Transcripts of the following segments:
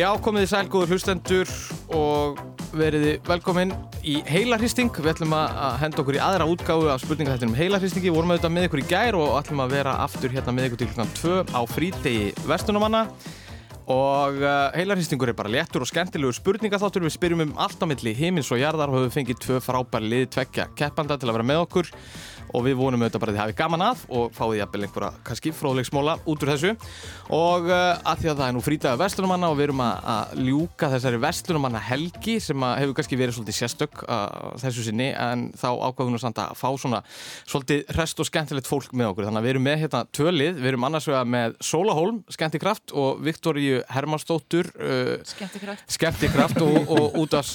Já, komið þið sælgóður hlustendur og veriði velkomin í heilarhristing. Við ætlum að henda okkur í aðra útgáfu af spurningahættinum heilarhristingi. Við vorum auðvitað með ykkur í gær og ætlum að vera aftur hérna með ykkur til kl. 2 á frítegi vestunumanna. Og uh, heilarhristingur er bara léttur og skemmtilegur spurningaþáttur. Við spyrjum um allt á milli heimins og jarðar og höfum fengið tvö frábæri lið tvekja keppanda til að vera með okkur. Og við vonum auðvitað bara að þið hafi gaman að og fáið jafnvel einhverja kannski fróðleiksmóla út úr þessu. Og uh, að því að það er nú frítæðu vestlunumanna og við erum að, að ljúka þessari vestlunumanna helgi sem hefur kannski verið svolítið sérstök uh, þessu sinni en þá ákvæðum við samt að fá svona svolítið rest og skemmtilegt fólk með okkur. Þannig að við erum með hérna tvölið, við erum annars vega með Sóla Holm, Skemmtikraft og Viktoríu Hermansdóttur uh, Skemmtikraft Skemmtikraft og, og út af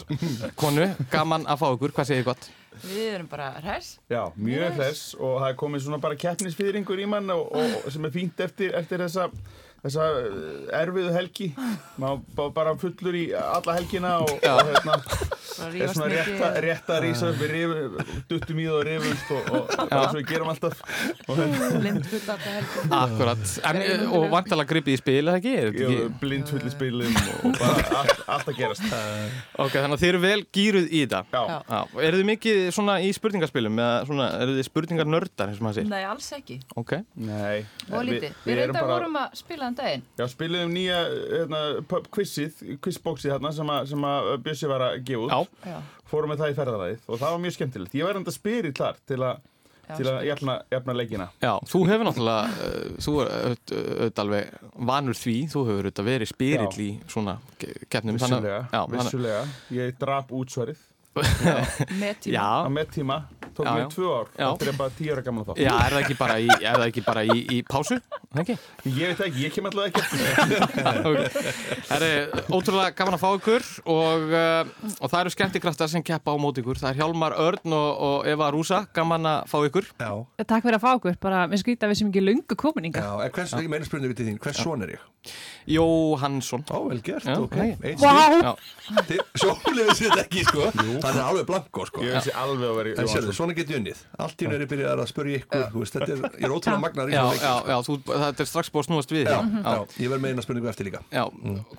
konu, gaman að fá okkur, hvað segir þið gott? Við erum bara hress. Já, mjög hress og það er komið svona bara keppnisfýringur í mann og, og sem er fínt eftir, eftir þessa, þessa erfiðu helgi. Má bara fullur í alla helgina og, og hérna, er svona rétt, rétt að rýsa við duttum í það og rifumst og, og bara svo við gerum alltaf. Blindfull alltaf helgina. Akkurat, en, og vantalega gripið í spil, eða ekki? Blindfull í spilum og bara allt, allt að gerast. Ok, þannig að þið eru vel gýruð í þetta. Já. Já. Eru þið mikið svona í spurningaspilum eða svona, eru þið spurningarnördar eins og maður sér? Nei, alls ekki. Ok. Nei. Og lítið. Við, við reynda bara... vorum að spila um daginn. Já, spilum nýja hérna, quizið, quizboxið hérna sem að, að Bjössi var að gefa út. Já. Já. Fórum með það í ferðaræðið og það var mjög skemmtilegt. Ég var enda spyrir klar til að Já, til að jafna, jafna leikina Já, þú hefur náttúrulega uh, þú er auðvitað alveg vanur því þú hefur auðvitað verið spyrill í svona keppnum Vissulega, vissulega Ég drap útsvarið með tíma Já. með tíma, tók mér tvö ár þetta er bara tíu ára gaman þá Já, er það ekki bara í, ekki bara í, í pásu? Okay. Ég veit ekki, ég kem alltaf ekki Það. Er ótrúlega gaman að fá ykkur og, uh, og það eru skemmtikraftar sem keppa á mót ykkur. Það er Hjálmar Örn og, og Eva Rúsa. Gaman að fá ykkur. Já. Takk fyrir að fá ykkur, bara við skrýta við sem ekki lungu kominninga Já, en hvers, ég meina spurningu til þín, hvers son er ég? Jóhannsson. Ó, vel gert, Já, ok. Vá! Sjónlega vissi þetta ekki, sko. Það er alveg blanko, sko. Ég vissi alveg að vera En sérðu, svona get ég unnið. Allt í nöri byrjaði að spurja ykkur, þú veist, þetta er, ég er ótrúlega magnar í Já, já, já, það er strax búið að snúast við Já, þig. já, ég verð með eina spurningu eftir líka. Já,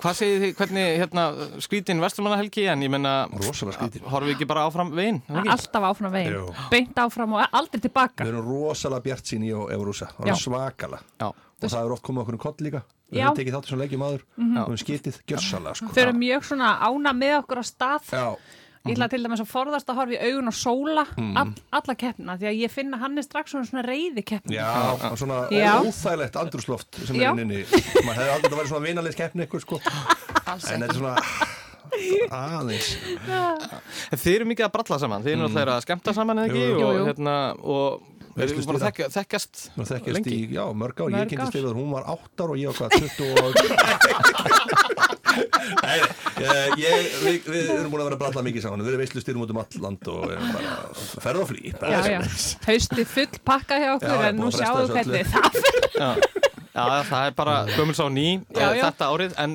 hvað segir þið, hvernig, hérna, skrítin Vesturmannahelgi, en ég menna Horfum við ekki bara áfram veginn? Alltaf áfram veginn, Jú. beint áfram og aldrei tilbaka. Við erum rosalega bjart sín í og Evrúsa Já. Svakala Já, Og það er oft komið okkur um koll líka. Við Já. höfum tekið þátt sem leikjum aður Við höfum skitið gjörsalega, sko. Þau eru mjög svona ána með okkur á stað. Já, Ég ætla til dæmis að forðast að horfa í augun og sóla all, alla keppna því að ég finna hann er strax svona, svona reyði keppna já, svona Já. óþægilegt andrúsloft sem Já. er inn inni maður hefði aldrei vera svona vinalið keppni ykkur sko. En þetta er svona aðeins. En Þið eru mikið að bralla saman, þið eru náttúrulega að skemmta saman eða ekki? Jú, jú. og hérna og við erum bara að þekka, þekkjast Nú þekkjast lengi. í, já, mörg Mörg ég kynntist yfir hún var 8 ár og ég var hvað, 20 og Nei, ég, við, við erum búin að vera að bralla mikið saman, við erum veistlustýrum út um all land og bara ferð og flý Já, já, haustið full pakka hjá okkur Já, en nú sjáum við hvernig það fyrir Já, já, það er bara gömul sá ný Já, eh, já. þetta árið. En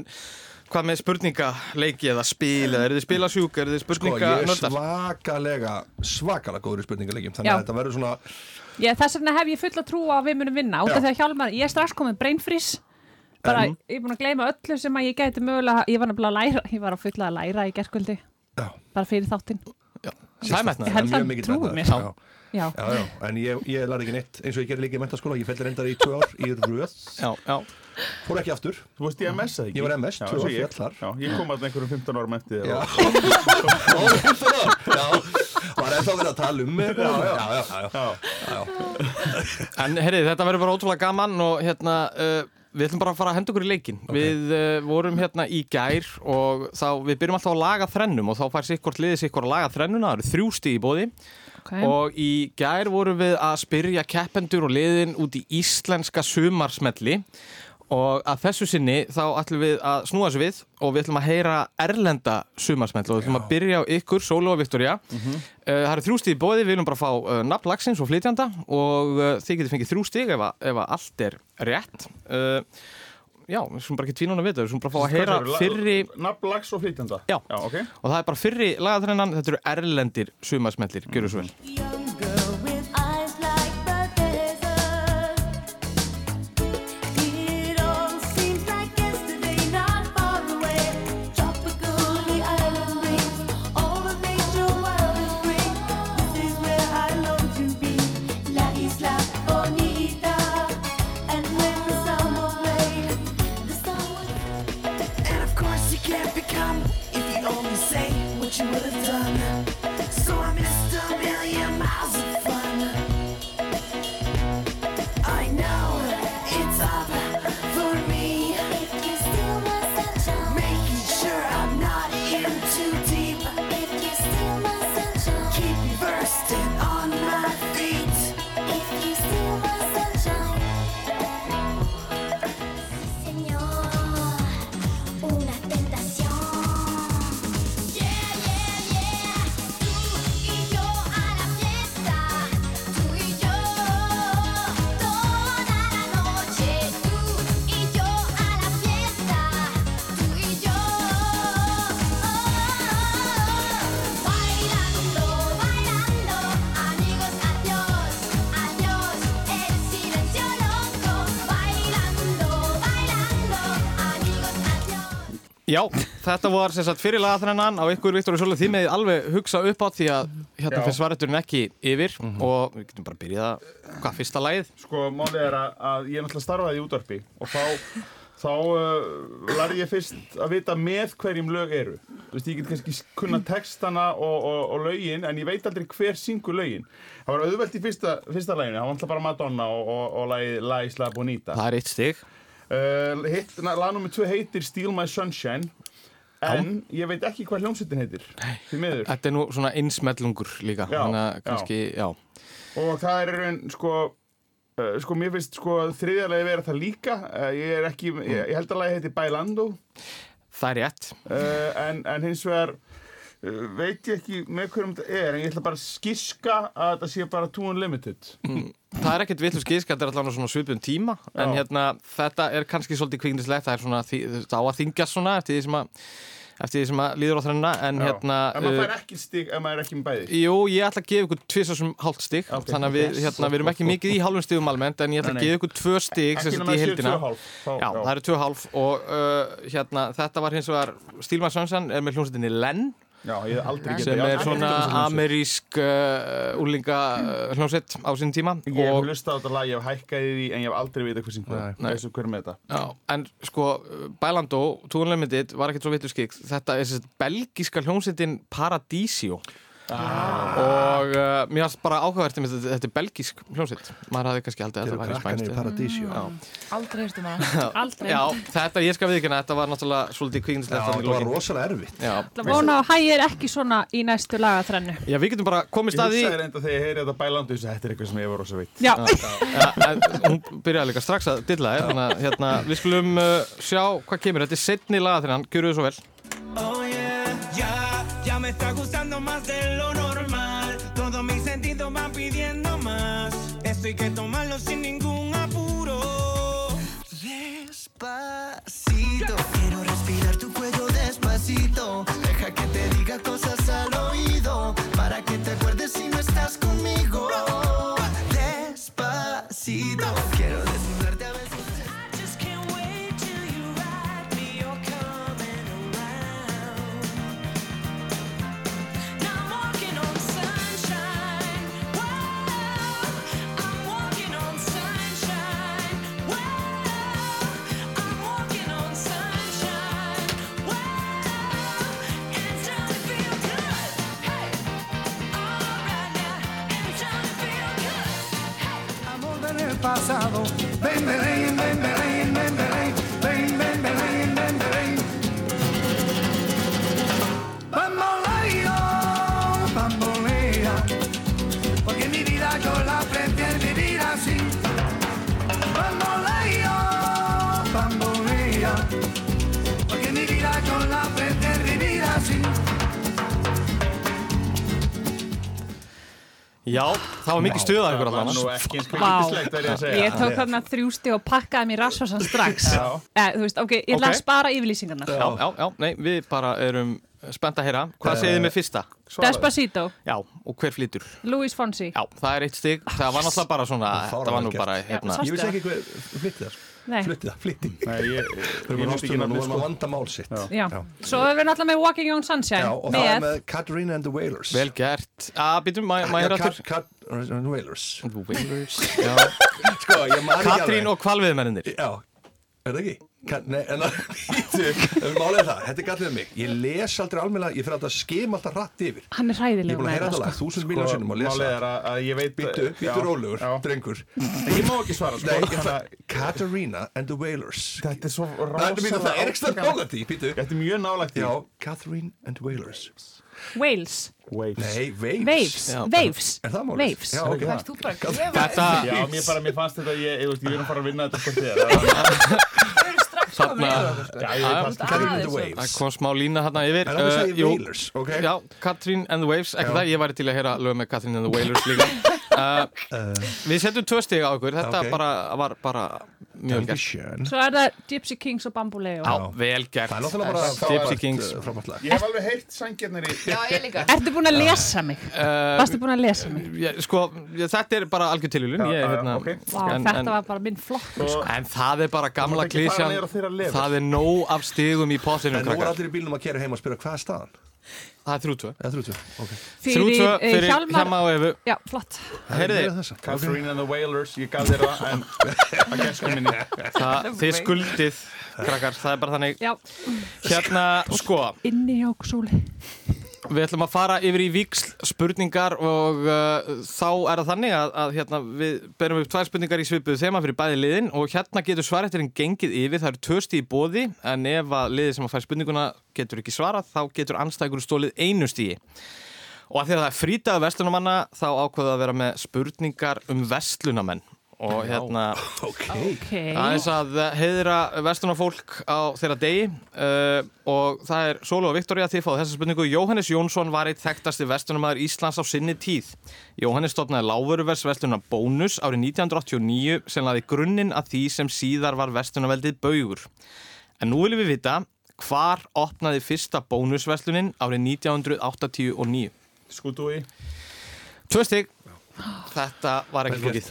hvað með spurningaleiki eða spil? Eða eru þið spilasjúk, eru þið Sko, ég er svakalega svakalega góður í spurningalegjum þannig Já. að þetta verður svona Já, þess vegna hef ég full að trúa að við munum vinna. Út af því að Hjálmar, ég er strax komið brain freeze bara, En? ég er búin að gleyma öllu sem að ég gæti mögulega, ég var nefnilega að læra ég var að fulla að læra í gerkvöldi Já. bara fyrir þáttinn Það er metnaður. Ég held mjög hann mikill trúi metnaður. mér. Já. Já, Já, já, en ég, ég lærði ekki neitt eins og ég gerði líka í mentaskóla, ég fellir endar í tvö ár í röð, Já, já, fór ekki aftur Þú veist ég MS eða ekki? Ég var MS, tvö ár. Já, ég kom að einhverjum 15 árum eftir Já, þér og- já, var ennþá verið að tala um mig já, já, já, já, já. Já, en herrið, þetta verður bara ótrúlega gaman og hérna uh, við ætlum bara að fara að henda okkur í leikin við uh, vorum hérna í gær og þá, við byrjum alltaf að laga þrennum og þá fær sikkort liðið sikkort að laga þrennuna, það eru þrjú stíð í bóði ok. Og í gær vorum við að spyrja keppendur og liðin út í íslenska sumarsmelli og að þessu sinni þá ætlum við að snúa þessu við og við ætlum að heyra erlenda sumarsmell og við ætlum að byrja á ykkur, Sólu og Viktoria uh, það eru þrjú stíð í bóði, við viljum bara fá uh, nafn lagsins og flytjanda og uh, þið getur fengið þrjú stíð ef, að- ef að allt er rétt. Uh, já, við skulum bara ekki tvína við þetta við skulum bara fá að heyra fyrri Nafn, lags og flytjanda? Já. Já, ok. Og það er bara fyrri lagaþrennan, þetta eru erlendir sumarsmellir, gjör svo vel Já, þetta var sem sagt fyrir lagaþrennan á ykkur Viktor og Sóla því með alveg hugsa upp á því að hérna Já. fyrir svareturinn ekki yfir og við getum bara byrjað að, hvað, fyrsta lagið? Sko, málið er að, að ég náttúrulega starfaði í útvarpi og þá, þá uh, lærði ég fyrst að vita með hverjum lög eru. Þú veist, ég get kannski kunna textana og, og, og lögin, en ég veit aldrei hver syngur lögin. Það var auðvelt í fyrsta, fyrsta læginu, það var alltaf bara Madonna og, og, og lagið La Isla Bonita. Það er eitt stig. Uh, hitt, na, lag nummer 2 heitir Steal My Sunshine, en ég veit ekki hvað hljómsveitin heitir. Þetta er nú svona einsmellungur líka, Já, já. kannski, já. Og það er raun, sko, uh, sko, mér finnst, sko, þriðjalegi vera það líka. Uh, ég er ekki, ég, ég held að lagi heiti Bailando, Það er rétt. en, en hins vegar veit ég ekki með hverjum þetta er, en ég ætla bara að skíska að þetta sé bara Too Unlimited. Það er ekkert vitlu skísk, þetta er allavega svona svipun tíma en Já. hérna, þetta er kannski svolítið kviknislegt, það er svona, á að þingjast svona eftir því sem að, eftir því sem að líður á þrenna en Já. hérna En maður uh, fær ekki stig ef maður er ekki með bæði. Jú, ég ætla að gefa ykkur tvisasum hálft stig Ok. þannig að við, hérna, við erum ekki mikið í hálfum stigum almennt en ég ætla að gefa ykkur tvö stig sem Ekki í séu heldina 2,5. Þá- Já, það eru tvö hálf og uh, hérna, þetta var hins vegar Stílmann Sönsan er með hljómsveitinni Len Já, sem er svona amerísk uh, úlinga uh, hljómsett á sinn tíma ég hef hlusta á þetta lag, ég hef hækkaði því en ég hef aldrei vita hvað sem hvað en sko Bælando, tónleimitit var ekkert svo vittu skikt þetta er sérst belgiska hljómsettin Paradísio Paradisio og uh, mér varst bara áhugavert um þetta, þetta er belgísk hljómsveit. Maður hafði kannski haldið að í krakkarnir í spænst Aldrei heyrstu maður. Aldrei. Já, þetta, ég skal viðkynna, þetta var náttúrulega svolítið Já, kvikindslegt þetta var rosalega erfitt. Já. Það vona að hægir ekki svona í næstu lagaþrennu. Já, við getum bara komist Ég að því hugsaði reynda þegar ég heyri þetta bælandu að þetta er eitthvað sem ég var rosa veit. Já, ja, en Hún byrjaði líka strax að dilla þér Þannig að hérna, við skulum uh, sjá hvað kemur. Þetta er setni lagaþrennan, gjöru þið ya me está gustando más de lo normal. Todos mis sentidos van pidiendo más. Esto hay que tomarlo sin ningún apuro. Despacito, quiero respirar tu cuello despacito. Deja que te diga cosas Já, það var mikið stuðað ykkur Það var nú allan ekki eins verð ég að segja. ég tók þarna þrjústi og pakkaði mér rasvarsan strax. Já. Eh, þú veist, ok, ég ætla Ok. að spara yfirlýsingarnar. Já, já, já, nei, við bara erum spennt að heyra Hvað segið þið með fyrsta? Despacito, Já, og hver flytur? Louis Fonsi. Já, það er eitt stig Það var náttúrulega bara svona Það var nú bara, hérna Ég vissi ekki hver flytti það flyttið það, flyttið það er náttúrulega vandamál sitt. Svo erum við náttúrulega með Walking on Sunshine já, og það er með Katarina and the Wailers. Vel gert. Katarina and the Wailers. Katrín sko, og kvalviðmennir já Er það ekki? Nei, en það er málega það, þetta er gallið um mig. Ég les aldrei almenna, ég fyrir alltaf að skema alltaf rætt yfir. Hann er ræðilega Ég er búin að heyra alltaf sko. þúsund miljón sko, sinnum og lesa. Býttu, býttu rólegur, drengur. Ég má ekki svara sko. Nei, Katarina and the Wailers. Þetta er svo rásalega um Þetta er mjög nálagt Katarina and the Wailers. Wales, Waves. Nei, Waves. Waves, Já. Waves. Er það málið? Waves. Já, ok. Það er þú bara að gefa Þetta Já, mér bara, mér fannst þetta, ég, ég, veist, ég vil fara að vinna þetta hvort þér Það er strax komin. Yfir okkur sko. Já, ég það Catherine and the. Waves. Það kom smá lína hérna yfir. En það er Uh, segja Wailers, ok? Já, Katrín and the Waves, ekki það, ég væri til að heyra lög með Katrín and the Wailers líka. Uh, Við setjum tvö stig á ykkur, þetta bara var bara mjög vel Svo er það Gypsy Kings og Bamboleo Já, vel gert Það er náttúrulega bara Gypsy Kings. eh, frábært Ég hef alveg heyrt sangjarnir í Já, ég líka. Ertu búin að lesa mig? Uh, Varstu búin að lesa mig? Sko, þetta er bara algjör tilvílun hérna, þetta var bara minn Og en það er bara gamla klísjan. Það er nóg af stigum í potinu En nú er allir í bílnum að kera heim og spyrja hvað er staðan? Það er þrjútvö Eða 30? Ok. Þrjútvö Fyrir, eh, fyrir Hjalmar Hjama og Efu Já, flott. Þessa. Catherine and the Wailers, ég gaf þér það en að gestur minni. Það, þið skuldið krakkar, það er bara þannig. Já, Hérna, sko, inni hjá Sóli við ætlum að fara yfir í víksl spurningar og uh, þá er það þannig að, að hérna, við berum upp tvær spurningar í svipuðu þema fyrir bæði liðin og hérna getur svarættirinn gengið yfir, það eru tösti í bóði en ef að liðið sem að fær spurninguna getur ekki svarað, þá getur anstækur stólið einu stíi og að því að það er frítagðu vestlunamanna þá ákveðu að vera með spurningar um vestlunamenn og hérna Ok. Ok. Aðeins að heiðra vestunarfólk á þeirra degi uh, og það er Sólu og Viktoria þið fáðu þessa spurningu. Jóhannes Jónsson var eitt þekktasti vestunarmæður Íslands á sinni tíð. Jóhannes stofnaði lágvöruvers vestunar Bónus árið 1989 sem laði grunninn að því sem síðar var vestunarveldið Baugur. En nú viljum við vita hvar opnaði fyrsta bónusveslunin árið 1989 Skútúi Tvö stig Þetta var ekki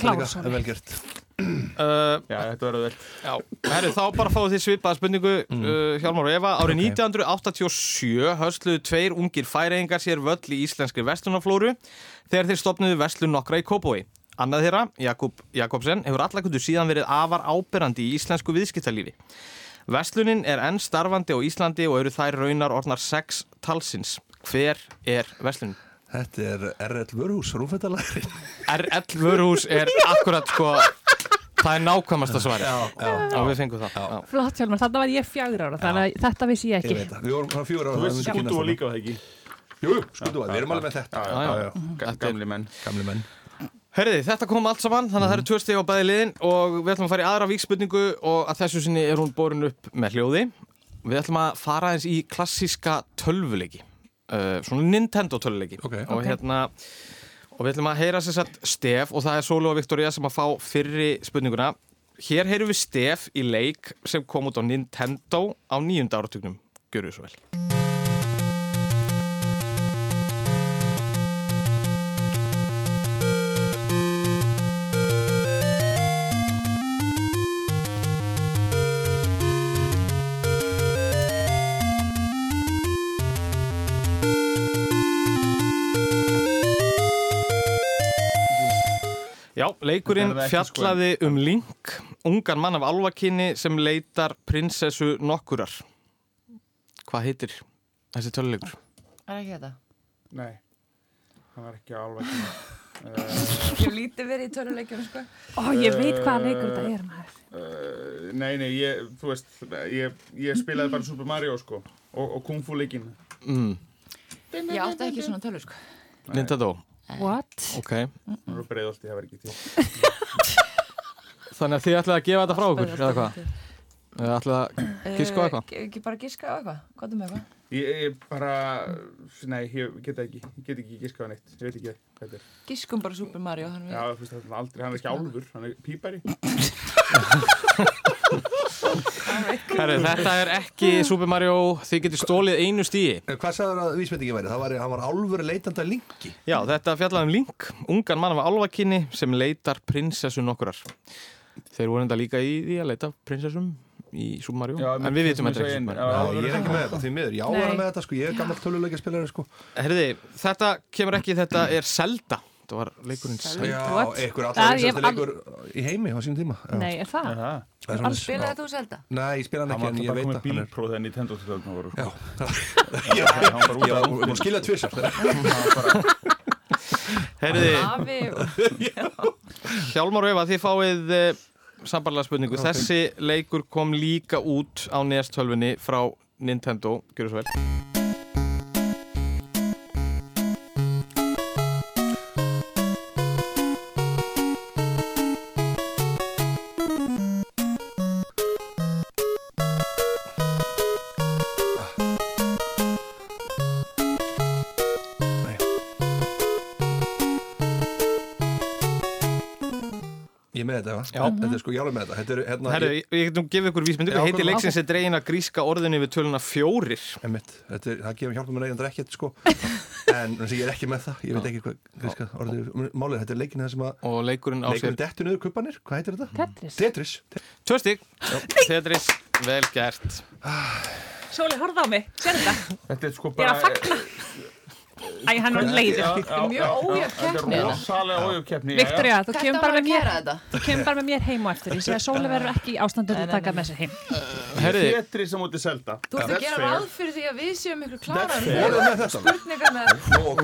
flókið er vel gert uh, Já, þetta verður vel þá bara fáið þið svipaða spurningu uh, Hjálmar og Eva. Árið 1987 hösluðu tveir ungir færeingar sér völl í íslenskri vestlunaflóru þegar þeir stopnuðu vestlun nokkra í Kópói. Annað þeirra, Jakub Jakobsen, hefur allakundu síðan verið afar áberandi í íslensku viðskiptalífi. Vestlunin er enn starfandi á Íslandi og eru þær raunar orðnar sex talsins. Hver er vestlunin? Þetta er RL Vörhús, rúmfættalæri RL Vörhús er akkurat sko, það er nákvæmasta svari. Já, já, Já, við fengum það. Já. Flott Hjálmar, þarna var ég fjögur ára Þannig að þetta vissi ég ég ekki veit það. Við vorum frá fjóra Þú veist Skútúi líka var það ekki? Jú, skutu við erum alveg með þetta. Já, já. já, já, Ga- gamli menn. Gamli menn. Herriði, þetta kom allt saman, þannig að það eru tvö steg á bæði liðin og við ætlum að fara í aðra víkspurningu og að þessu sinni er hún borin upp með hljóði. Við ætlum að fara eins í klassíska tölvuleiki, uh, svona Nintendo tölvuleiki Ok. og hérna, og við ætlum að heyra sér satt stef og það er Sólu og Viktoria sem að fá fyrri spurninguna. Hér heyrum við stef í leik sem kom út á Nintendo á nýjunda áratugnum. Gjörðu svo vel. Já, leikurinn er sko. fjallaði um Link, ungan mann af alvakinni sem leitar prinsessu nokkurar. Hvað heitir þessi töluleikur? Er ekki þetta? Nei, hann var ekki alveg Ég hef lítið verið í töluleikjum, sko. Ó, ég veit hvaða leikur þetta er maður uh, Nei, nei, ég, þú veist ég, ég spilaði bara Super Mario sko og, og Kung Fu leikin Mm, Ég átti ekki svona tölur, sko. Nintendo, What? ok. Það var breiðolti, það var ekki til Þannig að þið ætlaði að gefa þetta frá okkur, eða hvað? Eða ætlaði að giska á eitthvað? Eh, Ekki bara giska á eitthvað? Hvað er með eitthvað? Ég, ég bara, nei, ég get það ekki Ég get ekki giskað á neitt, ég veit ekki hvað þetta er Giskum bara Super Mario, þannig Já, þú veist, það er aldrei, hann er ekki álfur, hann er pípari Herri, þetta er ekki Super Mario, þið getur stólið einu stíi. En Hvað sagður að vísmyndingin væri? Það var, hann var álfur leitandi að linki Já, þetta fjallaði um Link, ungan mann af alvakinni sem leitar prinsessu nokkurar. Þeir voru enda líka í því að leita prinsessum í Super Mario, Já, en við vitum þetta ég ekki ég er ekki með þetta, því miður, já, Nei. var með þetta sko, ég er gammal töluleikja spilari sko Herði, þetta kemur ekki, þetta er Zelda. Þetta var leikurinn Zelda. Já, Það allra einsasti leikur í heimi á sínum tíma Já. Nei, er það? Það Það er Spilaði já. þú Zelda? Nei, ég spila hann hann ekki, var en ég bara veit komið að bílpróð þegar voru sko. Já, hann var út ég af var búin að skilja tvisar Herði, Afi og... Hjálmar Eva, þið fáið uh, sambarlega spurningu. Þessi leikur kom líka út á NES-tölfunni frá Nintendo. Gjörðu svo vel. Já. já. Þetta er sko, alveg með þetta. Þetta er, hérna, Herru, ég, ég, ég getum gefið ykkur vísmyndu, heiti leiksins er dregin að gríska orðinu við töluna fjórir. einmitt, þetta er, það gefur hjálpa mér eiginlega ekkert, sko. En þess að ég er ekki með það, ég veit ekki hvað, gríska orðið, er. málið, þetta er leikin það sem að, Og leikurinn á leikurinn sér dettur niður kubbanir, hvað heitir þetta? Tetris. Tetris. tvö stík. Tetris, vel gert. Sóli, horfðu á mig, sér þetta Þetta er sko Ég er bara að fagna Æ, hann er leiður. Er mjög ójöfn Þetta keppni, er þetta. rosalega ójöf keppni Viktoria, þú kemur var bara að með mér gera þetta. Þú kemur bara með mér heim og eftir Ég segi að Sóli verður ekki í ástandu til að taka með sér heim. Herriði, Tetri sem út í selda. Þú ert að gera ráð fyrir því að við séum ykkur með þetta? spurningar með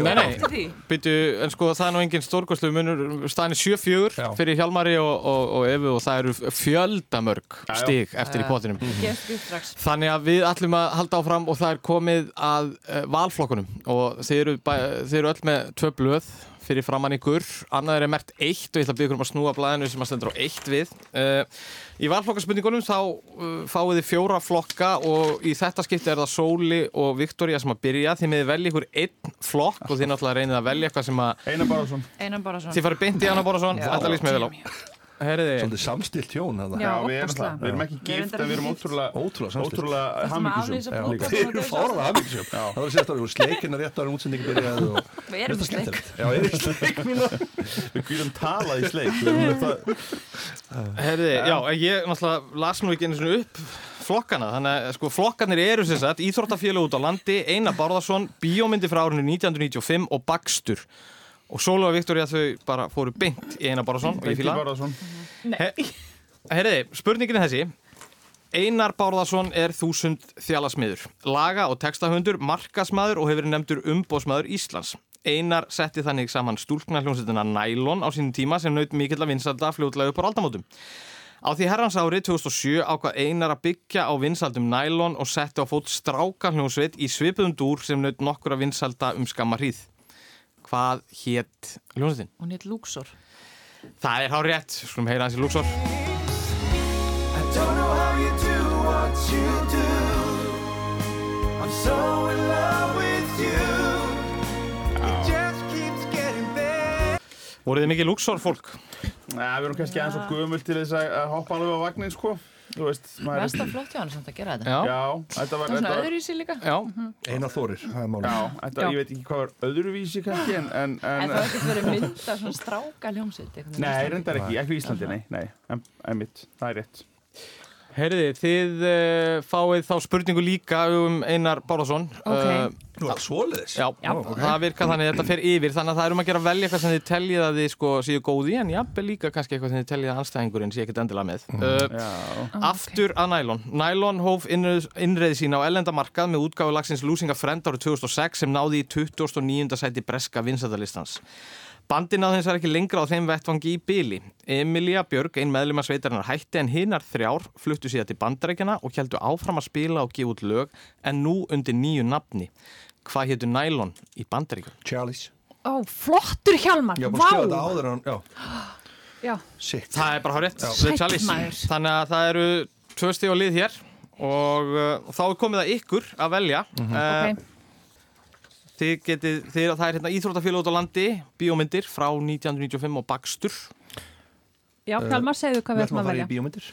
nei, nei, því. byrju, en sko það er nú engin stórkostlu munur, staðin er 7-4 Já. fyrir Hjalmari og, og, og Efu og það eru fjöldamörg stík eftir í strax. Þannig að við ætlum að halda áfram og það er komið að uh, valflokkunum. Og þeir eru, þeir eru öll með tvö blöð fyrir framann ykkur, annað er mert eitt og ég ætla að byggja ykkur um að snúa blæðinu sem að stendur á eitt við. Uh, í valflokkarspurningunum þá uh, fáið þið fjóra flokka og í þetta skipti er það Sóli og Viktoria sem að byrja. Þið meði velja ykkur einn flokk og þið náttúrulega reynið að velja eitthvað sem að Einar svona. þið farið beint í Anna Bórason, þetta líst mér vel á. Svolítið samstilt hjón, þannig. Já, við erum það Við erum ekki Við erum gift við erum ótrúlega Ótrúlega samstillt. Ótrúlega Það sem að aflýsa hamingjusum brúðkaup Þeir eru og fárlega hafmyggisum. Það var sérst að við vorum sleikina rétt ára en útsendingi byrjaði og... Við erum sleik. Já. Við getum talað í sleik Við erum Herði, já, ég náttúrulega las nú ekki einu svona upp flokkana, þannig að sko flokkarnir eru sem sagt Íþróttafélag út á landi, Einar Bárðarsson, bíómyndi frá árinu 1995 og Bakstur. Og Sólu og Viktoria þau bara fóru beint í Einar Bárðarsson og ég. Bárðarsson Herði, spurningin er þessi. Einar Bárðarsson er þúsund þjálasmiður, laga- og textahundur, markasmaður og hefur nefndur umbóðsmaður Íslands. Einar setti þannig saman stúlkna hljómsveitina Nylon á sínum tíma sem naut mikill að vinsalda fljótlega upp á aldamótum. Á því herrans ári 2007 ákvað Einar að byggja á vinsaldum Nylon og setti á fót stráka hljómsveit í svipuðum dúr sem naut nokkur að vinsalda um skamma hríð. Hvað hétt hljómsveitin? Hún heit Luxor. Það er hár rétt, skulum heyra hans í Luxor. I don't know how you do what you do. I'm so in love with you. It just keeps getting better. Voruð þið mikið Luxor fólk? Nei, við erum kannski aðeins og gömul til þess að að hoppa alveg á vagnin sko Þú veist, maður Mest að flott hjá hann samt að gera þetta. Já. Já, þetta var Það svona þetta var- öðru í sig líka. Já, Einar Þórir, það er málið. Já, þetta, Já. ég veit ekki hvað var öðruvísi kannski en, en, En en það ekkert verið mynda svona stráka á Nei, reyndar ekki, ekki í Íslandi, nei, nei, en, en mitt, það er rétt Herði, þið uh, fáið þá spurningu líka um Einar Bárðarsson. Ok. Nú, það er svoleiðis. já, Já. það virkar þannig, þetta fer yfir, þannig að það er um að gera að velja eitthvað sem þið teljið að þið sko séu góði, en jafnvel líka kannski eitthvað sem þið teljið að anstæðingurinn sé ekkert endilega með. Uh, Já, Aftur að Nylon. Nylon hóf innreið, innreið sína á ellendamarkað með útgáfu lagsins Losing a Friend árið 2006 sem náði í 29. sæti breska vinsættalistans. Bandin hins vegar ekki lengra á þeim vettvangi í byli. Emilia Björg, ein meðlum að sveitarinnar hætti en hinnar þrjár fluttu síðan til bandarækjana og heldu áfram að spila og gefa út lög en nú undir nýju nafni. Hvað hétu Nylon í bandaríkjum? Charlies. Ó, flottur Hjálmar, búin að skrifa þetta áður en, já, Já, sitt. Það er bara. Já. Sæll maður. Þannig að það eru tvö stíð og lið hér og uh, þá er komið að ykkur að velja. Mhm. uh, ok Þið getið, þið, það er hérna Íþróttafélag út á landi, bíómyndir frá 1995 og Bakstur. Já, Hjálmar, segðu hvað Við við ætlum ætlum að að fara í velja bíómyndir.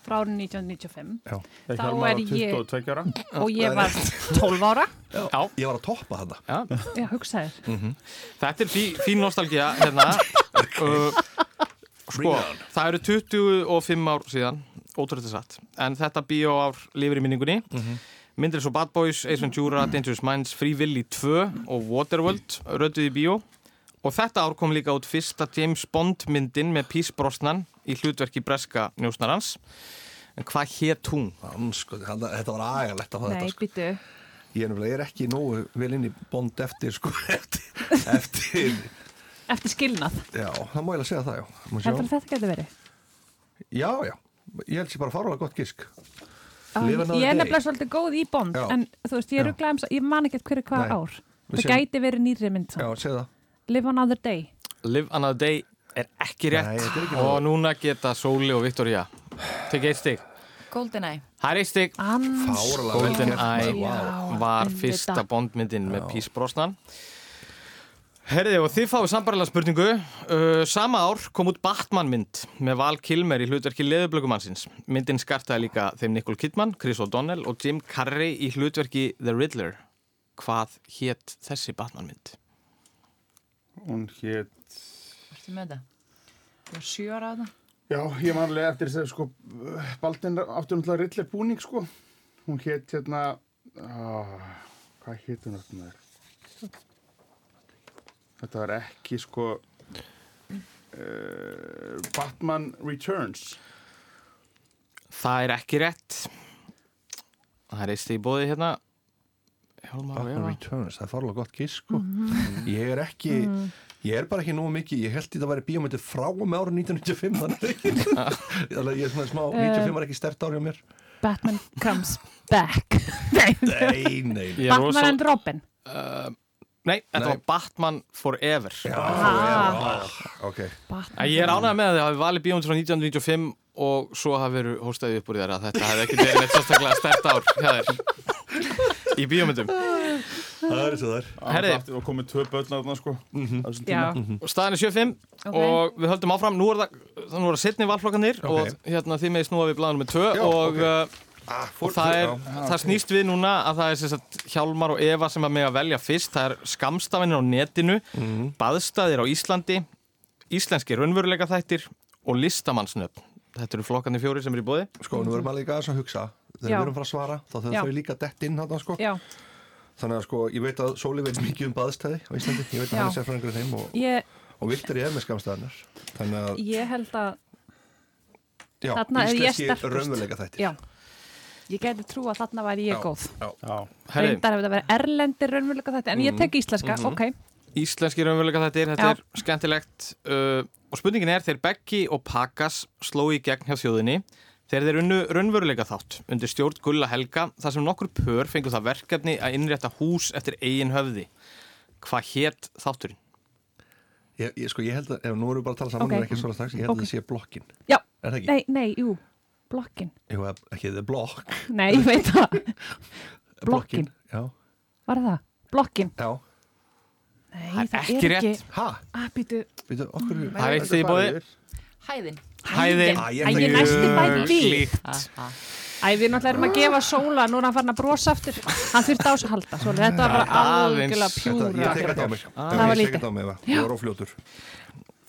Frá árið 1995 það Þá er var ég- 22 ára Og ég var 12 ára Já. Ég var að toppa þetta. Já. Já, hugsaðir Þetta er fí, fín nostalgía hérna. uh, sko, það eru 25 ár síðan, ótrúlega satt. En þetta bíó ár lifir í minningunni. Myndir svo Bad Boys, Ace Ventura, Dangerous Minds, Free Willy 2 og Waterworld rötuð í bíó. Og þetta ár kom líka út fyrsta James Bond myndin með Pierce Brosnan í hlutverki breska njósnarans. En hvað hétt hún? Sko, þetta þetta var agalegt að Nei, þetta. Sko. býtu Ég er, ég er ekki nógu vel inn í Bond eftir, sko, eftir, eftir, Eftir skilnað já, það má ég að segja það, já. Þetta getur verið? Já, já, ég held sér bara fárlega gott gisk. Ég er nefnilega svolítið góð í Bond Já. En þú veist, ég er Já. rugglega um Ég man ekki hverju hvað ár Við Það séum- gæti verið nýri mynd Já. Live another day Live Another Day er ekki rétt Nei, er ekki og nóg. núna geta Sóli og Viktoria tekið eitt stig. Goldeneye. Það er eitt stig. Ans Fárlega vel Golden gert. Eye Já, var fyrsta bondmyndin með Pís Brosnan. Herði og þið fáið sambarlega spurningu. Uh, sama ár kom út Batman mynd með Val Kilmer í hlutverki leðublökumannsins. Myndin skartaði líka þeim Nicole Kidman, Chris O'Donnell og Jim Carrey í hlutverki The Riddler. Hvað hétt þessi Batman mynd? Hún hétt Ertu með þetta? Þú var sjö ára á þetta? Já, ég manlega eftir þess að sko Baldin áttur náttúrulega rillir búning sko Hún hétt hérna á, Hvað hétt hún öllum þær? Þetta var ekki sko uh, Batman Returns Það er ekki rétt. Það er eitt í bóði hérna. Batman. Returns, það er farlega gott gisk sko. Ég er ekki Ég er bara ekki nógu mikið, ég held í þetta að væri bíómyndi frá með árið 1995 þannig ég er svona smá, 95 var ekki stert ár hjá mér Batman comes back Nei, Nei, nei, Batman and Robin Nei, þetta Nei. var Batman Forever. ah, ok Batman Æ, Ég er ánægð með að þið hafi valið bíómynd frá 1995 og svo hafi verið hóstaðið upp úr þér að þetta hefði ekki verið neitt sérstaklega stert ár hjá þér í bíómyndum. Það er svo þar Herri. Og komið tvö börn sko Mhm. á þessum Já, tíma. Og Staðan er 7-5 Ok. og við höldum áfram. Nú er það, nú er það setni valflokkanir Ok. og hérna þið með snúa við blæðanum með 2 Já, og ah, og það, er, það snýst við núna að það er sem sagt, Hjálmar og Eva sem að með að velja fyrst. Það er skamstafinir á netinu Mhm. baðstæðir á Íslandi íslenski raunveruleika þættir og listamannsnöfn þetta eru flokkarnir fjóri sem eru í bóði Sko, nú erum maður líka aðeins að hugsa. Þegar Já. við erum frá að svara, þá þau þau líka dett inn þarna, sko. já, Þannig að sko, ég veit að Sóli veit mikið um baðstæði á Íslandi. Ég veit að hann er sérfræðingur í þeim og, ég, og Viktor er með að, ég held að já, Þarna er ég íslenski raunveruleika þættir. Já, ég geti trú að þarna væri ég Já. góð Reyndar hefur það verið erlendir raunveruleika þetta En ég tek íslenska, ok íslenski raunveruleika þættir þetta Já. er skemmtilegt uh, og spurningin er þeir Beggi og Pakas sló í gegn hjá þjóðinni þegar þeir unnu raunveruleika þátt undir stjórn Gulla Helga þar sem nokkur pör fengu það verkefni að innrétta hús eftir eigin höfði hvað hétt þátturinn? ég, ég, Sko, ég held að, ef nú erum við bara að tala saman Ok. okay. ekki svona strax, ég held Ok. að það sé blokkin Já, Er það ekki? nei, nei, jú, blokkin? Jú, ekki The Block Nei, ég veit það. Blokkin. Já, Var það? Blokkin? Já. Nei, er það ekki er ekki Ha, Ah, býtu veitu, okkur Það er eitt stig í bóði Hæðin. Hæðin. Æ, ég næsti bæti því. Líkt. Aha. Æ, við náttúrulega erum að gefa sóla Nú hann farin að brosa aftur. Hann þurfti á þessu að halda Sóli, Þetta var bara algjörlega Þetta, pjúra ég tek þetta á mig Það var lítið.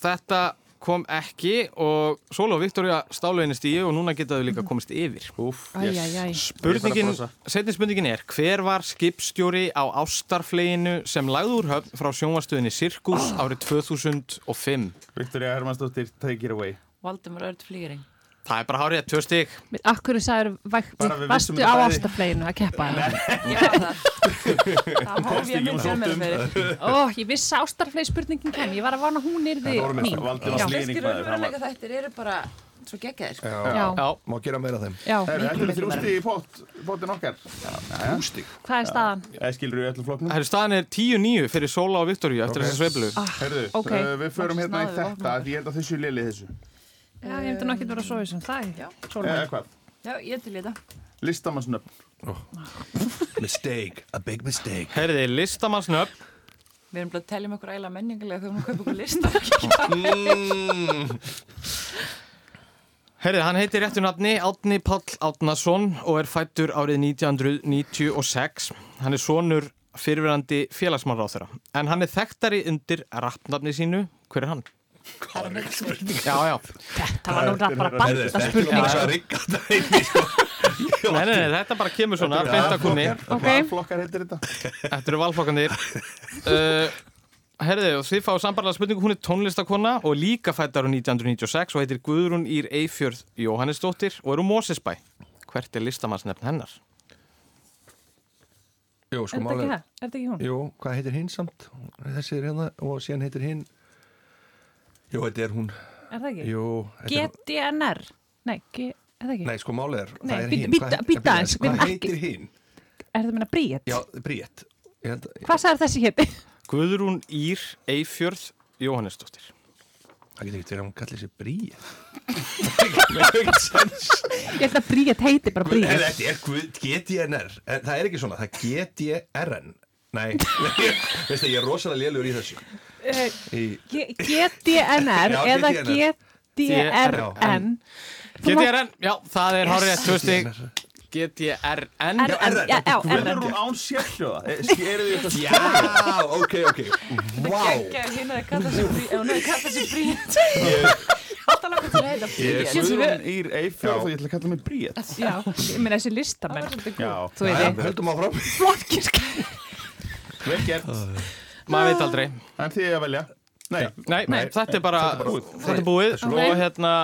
þetta kom ekki og Sóla og Viktoria stálu henni stíu og núna geta þau líka komist yfir. Úf, Æ, æ, æ. Spurningin, setni spurningin er hver var skipstjóri á ástarfleginu sem lagði úr höfn frá sjónvarstöðinni Sirkus árið 2005 Viktoria Hermannsdóttir, take it away. Valdimar Örd Flýring. Það er bara hárið, tvö stig. Akkur sagður við Vastu vissum þetta á ástafleginu að keppa? Það. Það hóf ég minn fjölmjölu fyrir. Ó, ég vissi að ástarflegi spurningin kem Ég var að vana hún yrði Þetta voru mín. Mjög- var- raunveruleika þættir eru bara svo geggjaðir. sko. Já, Já, Já, má gera meira af þeim. Já, Herru, Þetta er miklu þrjústi í pottin okkar. Hústík hvað er staðan? Æskilur í öllum flokknum. Það er staðan er 10-9 fyrir Sóla og Viktoria eftir Ok. þessa sveiflu. Ok. uh, við förum hérna í þetta Já, ég hefndi nokkið vera að sofa þessum Það Já. Eða hvað? Já, ég til í þetta. Listamannsnöfn Mistake, a big mistake Herði, listamannsnöfn Við erum bara að tellja um okkur ægilega menningilega þegar við kaupa okkur lista. mm. Herði, hann heitir réttu nafni Átni Páll Átnason og er fættur árið 1996 Hann er sonur fyrirverandi félagsmálráþara En hann er þekktari undir rappnafni sínu Hver er hann? Það er mikil spurning. Já, já Það var nú bara banta Þetta er spurning ekki að rigga þetta heimi sko. Nei, nei, nei, þetta bara kemur svona, beint að kunni Ok. Hvað flokkar heitir þetta? Þetta eru valflokkandir uh, Herði, og þið fáið sambarlega spurningu Hún er tónlistakona og líka fættar á 1996 og heitir Guðrún Ír Eifjörð Jóhannesdóttir og er úr Mósesbæ Hvert er listamannsnefn hennar? Jú, Er sko þetta það? Er þetta ekki hún? Jú, hvað heitir hinn samt? Þessi er hérna og síðan heitir hinn Jú, þetta er hún. Er það ekki? Jú, þetta GDNR Nei, er það ekki? Nei, sko málið er, Nei, það er hinn Hvað- heitir hinn? Er þetta meina Bríett? Já, Bríett Hvað sagði þessi hétti? Guðrún Ír Eifjörð Jóhannesdóttir. Það getur ekki verið að hún kallir sér Bríett Það er Ég held að Bríett heiti bara Bríett Þetta er GDNR En það er ekki svona, það er GDRN Nei, veistu, ég er rosalega lélugur í þessu GDNR eða. GDRN GTRN, já, það er hárið tvö stig. GTRN RN, já, já, Hvernig er RN hún án sérhljóða? Eru þið eitthvað Já, ok, ok. Hinn hefði kallað sér frí Alltaf langar til að heita er Guðrún við- Ír Eyfjörð og ég ætla að kalla mig Bríett Já, ég meina þessi listamenn. Þú veit Höldum áfram. Flottkirkja vel gert Maður veit aldrei. En þið að velja. Nei, Nei, Nei, þetta er bara þetta er bara búið. Þetta er búið. Ok. og hérna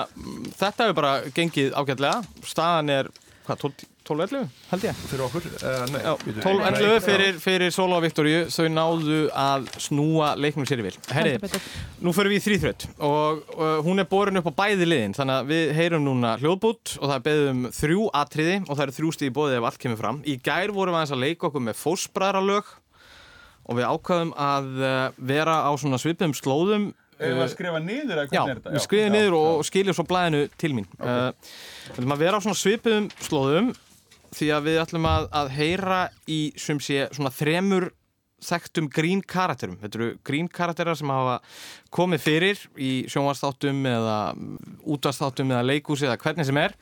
Þetta hefur bara gengið ágætlega. Staðan er, hvað, 12 12-11 held ég? Fyrir okkur? Uh, Nei, Já, bíddu. 12-11 fyrir, fyrir Sóla og Viktoríu. Þau náðu að snúa leiknum sér í vil. Herri, nú förum við í þrýþrödd og uh, hún er borin upp á bæði liðin. Þannig að við heyrum núna hljóðbút og það er beðið um þrjú atriði og það eru þrjú stíð í bóðið ef allt kemur fram. Í gær vorum við aðeins að leika okkur með fósbræðralög og við ákvaðum að uh, vera á svona svipum slóðum við að skrifa niður eða Já, hvernig er þetta? við skrifum niður og skiljum svo blæðinu til mín. Okay. Við ætlum að vera á svona svipuðum slóðum því að við ætlum að, að heyra í sem sé svona þremur þekktum grín karakterum. Þetta eru grín karakterar sem hafa komið fyrir í sjónvarsþáttum eða útvarsþáttum eða leikúsi eða hvernig sem er.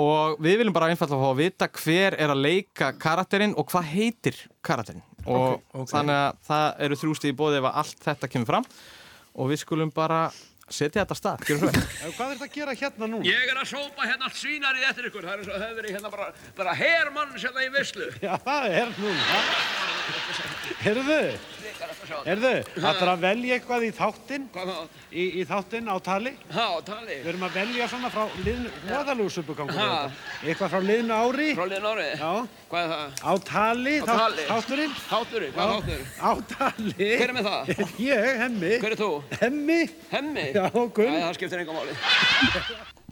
Og við viljum bara einfallega fá að vita hver er að leika karakterinn og hvað heitir karakterinn og Ok, ok. þannig að það eru þrjústi í bóði ef allt þetta kemur fram og við skulum bara setja þetta stað, gjörum svo vel Hvað er þetta að gera hérna núna? Ég er að sópa hérna allt svínarið eftir ykkur. Það er eins og hefur verið hérna bara, bara hermann sem það í vislu. Já, það er núna. Herðu, herðu, það er að velja eitthvað í þáttinn, Hvað þá? í, í þáttinn á tali. Há, tali. Við erum að velja svona frá liðnu, hvaðalús uppugangur Ha. Eitthvað frá liðnu ári, Frá liðin árið. já, Hvað er það? á tali, Á þátt- tali. þátturinn, Þátturinn, hvað er þáttur? á tali. Hver er með það? Ég, hemmi, Hver er þú? hemmi, Hemmi? já, Gunn. Það skiptir engum máli.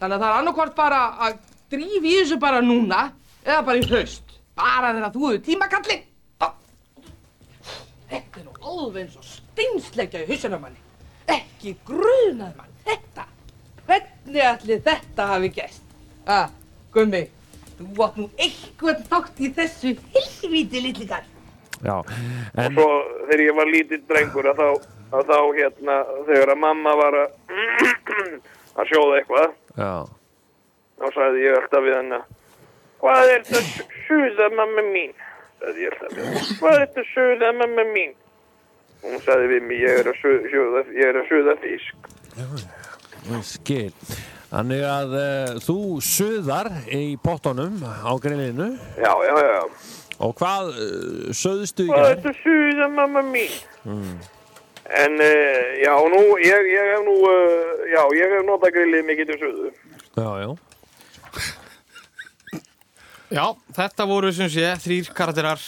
Þannig að það er annarkvort bara að drífa í þessu bara núna eða bara í haust. Bara þegar þú hefur tímakalli. Alveg eins og steinsleikja í hausina á manni. Ekki grunað mann þetta. Hvernig ætli þetta hafi gæst? Ah, Gummi, þú átt nú eitthvað þátt í þessu helvíti litlikar. Já, en Svo þegar ég var lítill drengur að þá, að þá hérna, þegar að mamma var að, að sjóða eitthvað, já, þá sagði ég alltaf við hennar, hvað er þetta suða mamma mín? Sagði ég alltaf við hennar, hvað er þetta suða mamma mín? Hún sagði við mig, ég er að ég er að suða fisk. ég skil. Þannig að uh, þú suðar í pottunum á grillinu Já, já, já. og hvað uh, söðstu í Hvað er þetta suða mamma mín? Mm. En uh, já, nú, ég, ég hef nú, uh, já, ég hef notað grillið mikið til suðu. Já, já. Já, þetta voru sem sé þrýr karakterar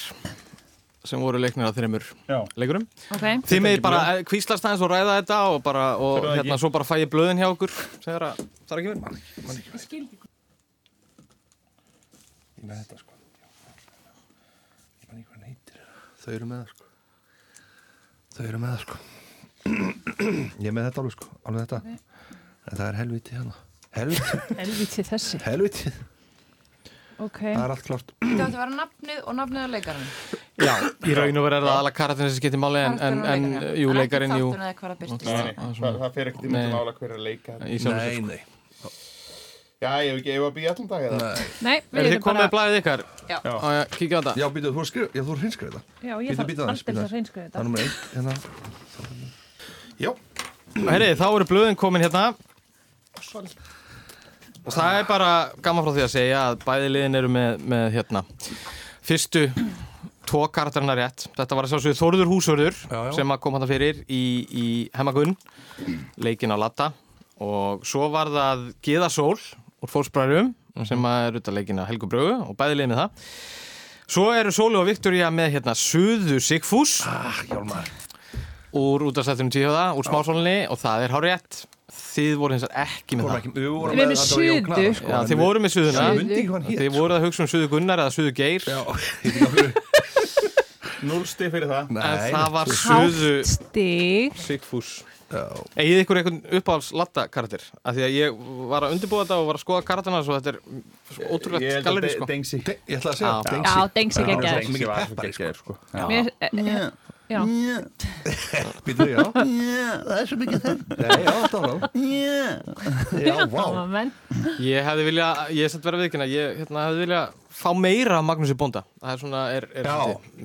sem voru leiknir að þreymur leikurum. Ok, Þið með bara kvíslast aðeins og ræða þetta og, bara, og hérna svo bara fæ ég blöðin hjá okkur þegar að það er ekki verið Ég með þetta sko. Ég man ekki hvað hann heitir. Þau eru með það sko. Þau eru með það sko. Ég er með þetta alveg sko. Alveg þetta. En það er helviti hérna. Helviti helvítið þessi. Helviti Ok, Það er allt klart Þetta átti að vera nafnið og nafnið á leikarinn. Já, í raun og verið er það alla karakterin sem skiptir máli en, en, en jú, leikarinn, jú. Það er það það er það, það fer ekkert í myndum ála hver er að leika þetta. Nei, sko. nei. Já, ég hef ekki, var að býja allan dag eða? Nei. Nei, Er við þið erum komið bara með blæðið ykkar? Kíkja á þetta. Já, býtu, þú skrif, já, þú hrinskrið þetta. Já, ég þarf bíddu að reynskriða Það er þetta nummer einn Hérna. Já. Herri, þá eru blöðin komin hérna. Og það er bara gaman frá því að segja að bæði liðin eru með, með hérna. Fyrstu tvo karakterina rétt. Þetta var að sjálfsögðu Þórður Húsvörður Já, já. sem að kom hann fyrir í, í Hemmagunn leikin á Latta og svo var það Gíða Sól úr Fólksbræðum sem að er út af leikin að Helgu Brögu og bæði liðin með það. Svo eru Sólu og Viktoria með hérna Suðu Sigfús. Ah, hjálmar. Úr útastættunum tíðhjóða, úr smásólinni og það er hár rétt. Þið voru hins vegar ekki með það. Við vorum með suðu. sko, þið voru með suðuna. Þið voruð að hugsa um suðu Gunnar eða suðu Geir. Já, 0 stík fyrir það. Nei. En það var söðu Stík Sigfús. Egið ykkur eitthvað uppáhalds latta karakter Af því að ég var að undirbúa þetta og var að skoða karakterna Svo þetta er ótrúlega galleri sko. Dengsi Ég ætla að segja Dengsi Já, Dengsi geggjær Mikið peppari sko. sko. Eh, eh, Býtu, já. Það er svo mikið þenn Já, það var Já, vá. Ég hefði vilja Ég er sett verið að viðkynna Ég hérna, hefði vilja fá meira af Magnúsi Bónda. Það er svona, er, er Já,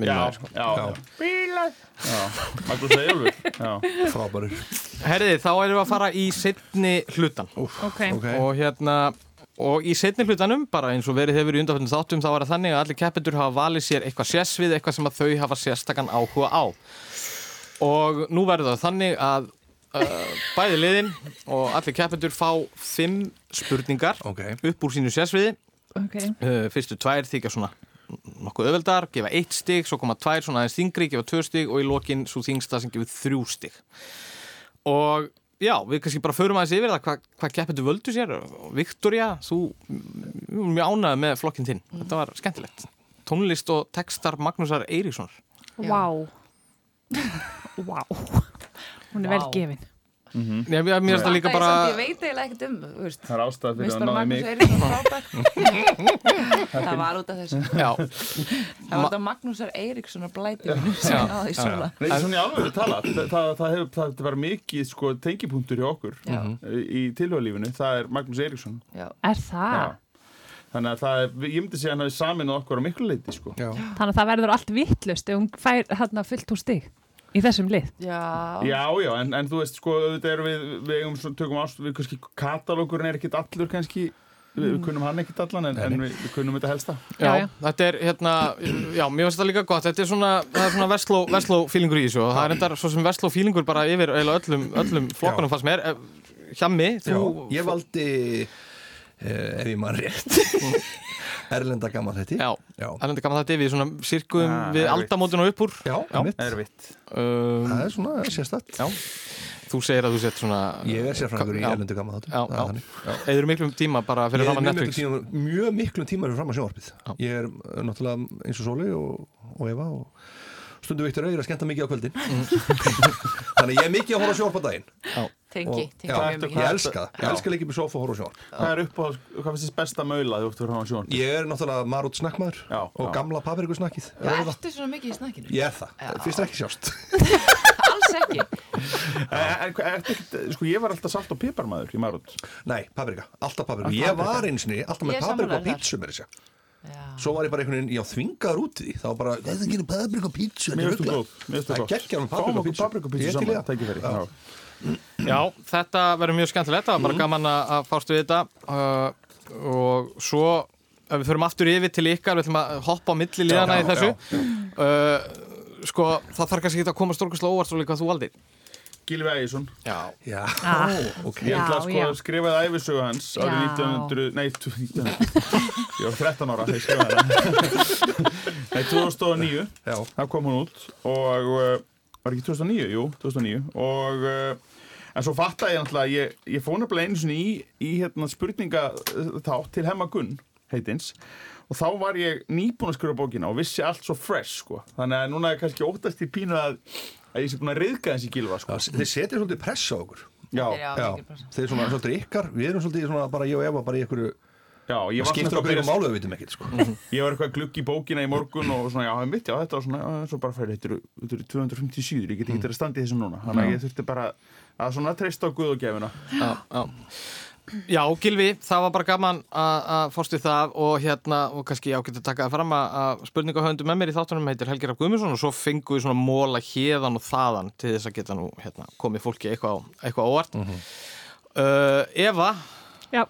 já, sko. já, já. Já, Magnús Eyjólfur. Já. Frábærur. Herði, þá erum við að fara í setni hlutan. Ok. Og hérna, og í setni hlutanum, bara eins og verið hefur í undanfjöndum þáttum, þá var það þannig að allir keppendur hafa valið sér eitthvað sérsvið, eitthvað sem að þau hafa sérstakann áhuga á. Og nú verður það þannig að uh, bæði liðin og allir keppendur fá fimm spurningar okay. upp úr sínu sérsviði. Ok. Uh, fyrstu tvær þykja svona nokkuð öðveldar, gefa eitt stig, svo koma tvær svona aðeins þingri, gefa tvö stig og í lokin svo þingsta sem gefur þrjú stig. Og já, við kannski bara förum aðeins yfir það hvað hva keppendur völdu sér. Viktoria, þú mm, mjög ánægði með flokkin þinn. Þetta var skemmtilegt. Tónlist og textar Magnúsar Eiríkssonar. Vá. Vá. Hún er vel Vá. gefin. Nei, mér finnst það líka bara... Ég veit eiginlega ekkert um. Það er ástæða fyrir að náði mig. Það var út af þessu. Já. Það var þetta Magnúsar Eiríksson og blæti í sóla. Nei, svona í alveg tala, það, það, það hefur, það, það var mikið sko tengipunktur hjá okkur Já. í tilhjóðalífinu, það er Magnús Eiríksson. Er það? Þannig að það er, ég myndi segja að hann hafi samin okkur á miklu leiti sko. Já. Þannig að það verður allt vittlust ef hún fær hérna fullt úr stig í þessum lið. Já. Já, já, en, en þú veist, sko, auðvitað erum við, við eigum svona, tökum ást, við kannski, katalógurinn er ekkit allur kannski, við, við kunnum hann ekkit allan, en, en við, við kunnum þetta helsta. Já, þetta er hérna, já, mér finnst þetta líka gott, þetta er svona, það er svona versló, versló fílingur í þessu og það er endar svo sem versló fílingur bara yfir eiginlega öllum, öllum flokkunum fannst mér. Eh, Hjammi, þú... Já, ég valdi, eh, ef ég mann rétt, Erlenda gammal þetta. Já, já. Erlenda gammal þetta við svona sirkum Ah, við aldamótin og uppúr. Já, einmitt. Erfitt. Um, Það er svona sérstætt. Já. Þú segir að þú sett svona... Ég er sérfræðingur í Já. erlendu gammal. Já, já. Eður miklum tíma bara fyrir fram að mjög Netflix. miklum tíma, mjög miklum tíma fyrir fram að sjónvarpið. Ég er uh, náttúrulega eins og Sóli og, og Eva og stundu Viktor Auður að skemmta mikið á kvöldin. Þannig að ég er mikið að horfa á sjónvarp á daginn. Tengi, tengi Já, mjög mikið. ég elska það. Ég elska líka með sofa og horfa sjónvarp. Hvað er upp á, hvað finnst þess besta maula þú ert fyrir hann á sjón? Ég er náttúrulega marút snakkmaður Já, og já. gamla paprikusnakkið. Já, ertu svona mikið í snakkinu? Ég er það. Fyrst er ekki sjást. Alls ekki. Sko, ég var alltaf salt og piparmaður í Marút. Nei, paprika. Alltaf paprika. Ég var eins og niður, alltaf með er paprika og þar. pítsu með þessu. Svo var ég bara einhvern veginn, já, þvingaður út í því. Þá var bara, þetta er ekki paprika og pítsu. Mér þú góð, mér Það er geggja með Fáum paprika og okkur pítsu. er saman, það. tækifæri. Já. Já, þetta verður mjög skemmtilegt, það var bara gaman að að fást við þetta uh, og svo ef við förum aftur yfir til ykkar, við ætlum að hoppa á milli liðana Já, í þessu já. uh, sko, það þarf kannski ekki að koma stórkastlega óvart svo líka hvað þú valdir Gilvi Ægjesson. Já. Já, Ah. ok. Ég ætla að sko já. skrifaði æfisögu hans árið Já. 1900, nei, 1900, ég var 13 ára þegar ég skrifaði það. Nei, 2009, Já. það kom hún út og, uh, var ekki 2009? Jú, 2009 og, uh, en svo fattaði ég náttúrulega, að ég, ég fóð nefnilega einu sinni í, í hérna spurninga þá til Hemma Gunn, heitins, og þá var ég nýbúin að skrifa bókina og vissi allt svo fresh, sko. Þannig að núna er kannski óttast í pínu að, að ég sé búin að riðka þessi gilva, sko. Já, Þeir setja svolítið press á okkur. Já, Já, Já, pressa. þeir svona svolítið ykkar, við erum svolítið svona bara ég og Eva bara í ykkur, já, ég var svona okkur ykkur málu við vitum ekkert, sko. Ég var eitthvað glugg í bókina í morgun og svona, já, það er mitt, já, þetta var svona, já, svo bara fyrir, þetta eru, þetta eru 250 síður, ég get ekki að standa í þessu núna, þannig að ég þurfti bara að svona treysta á Guð og gefina. Já, já. Já, Gilvi, það var bara gaman að að við það og hérna, og kannski ágætt að taka það fram að, að spurningahöfundu með mér í þáttunum heitir Helgi Raff Guðmundsson og svo fengu við svona móla hérðan og þaðan til þess að geta nú hérna, komið fólki eitthvað, eitthvað óvart. uh, Eva, Já.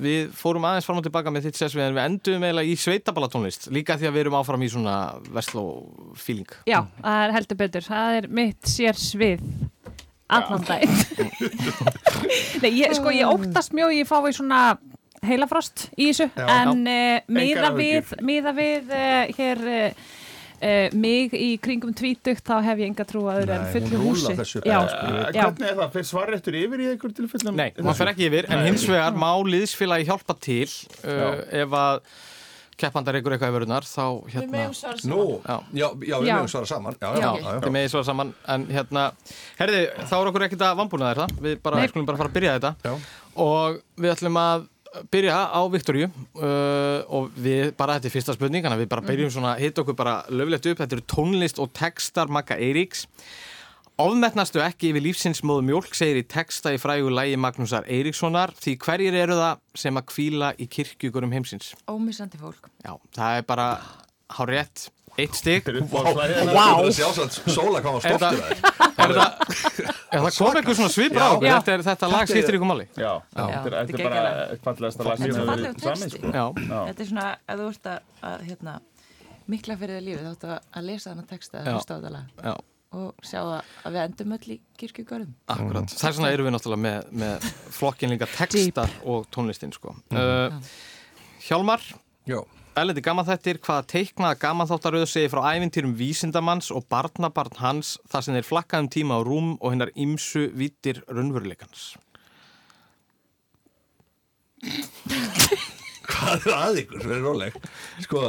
við fórum aðeins fram og tilbaka með þitt sérsvið en við endum eiginlega í sveitaballatónlist líka því að við erum áfram í svona versló feeling. Já, það er heldur betur. Það er mitt sér svið allan daginn. Nei, ég, sko, ég óttast mjög, ég fái svona heilafrost í þessu, Já. en uh, miða við, miða við uh, hér uh, uh, mig í kringum tvítugt, þá hef ég enga trú að öðru en fullu húsi. þessu Já. Uh, já. hvernig er það? Fyrir svarréttur yfir í einhver tilfellum? Nei, maður fer ekki yfir, en hins vegar má liðsfélagi hjálpa til uh, ef að keppandar ykkur eitthvað í vörunar, þá Við hérna... megum svara Nú, Já. já, já, við mögum svara saman. Já, já, Já, já, já. þið megið svo saman en hérna, herði, þá er okkur ekkert að vambúna þér það við bara, skulum bara fara að byrja þetta Já. og við ætlum að byrja á Viktoríu uh, og við, bara þetta er fyrsta spurning við bara byrjum svona, hitt okkur bara löflegt upp. Þetta eru tónlist og textar Magga Eiríks. Ofmetnastu ekki yfir lífsinsmóðu mjólk segir í texta í frægu lægi Magnúsar Eiríkssonar. Því hverjir eru það sem að kvíla í kirkjugurum heimsins? Ómissandi fólk. Já, það er bara hár rétt, eitt stygg wow. að Sóla kom að Er það er það kom eitthvað svona svipur á. Þetta, er, þetta lag skiptir ykkur máli. Þetta er, bara geggjalag. fallegasta lag sem Þetta er svona, ef þú ert að, að hérna, mikla fyrir þið lífið, þá áttu að lesa þennan texta, að hlusta á þetta lag. Já. og sjá að, að við endum öll í kirkjugörðum. Akkurat. Það er svona erum við náttúrulega með, með flokkin líka textar og tónlistin sko. Uh, Hjálmar, Já. Erlendi gamanþættir, hvaða teiknaða gamanþáttaröðu segir frá ævintýrum vísindamanns og barnabarn hans þar sem þeir flakkaðum tíma á rúm og hinnar ymsu vítir raunveruleikans. Hvað er að ykkur, verið róleg Sko,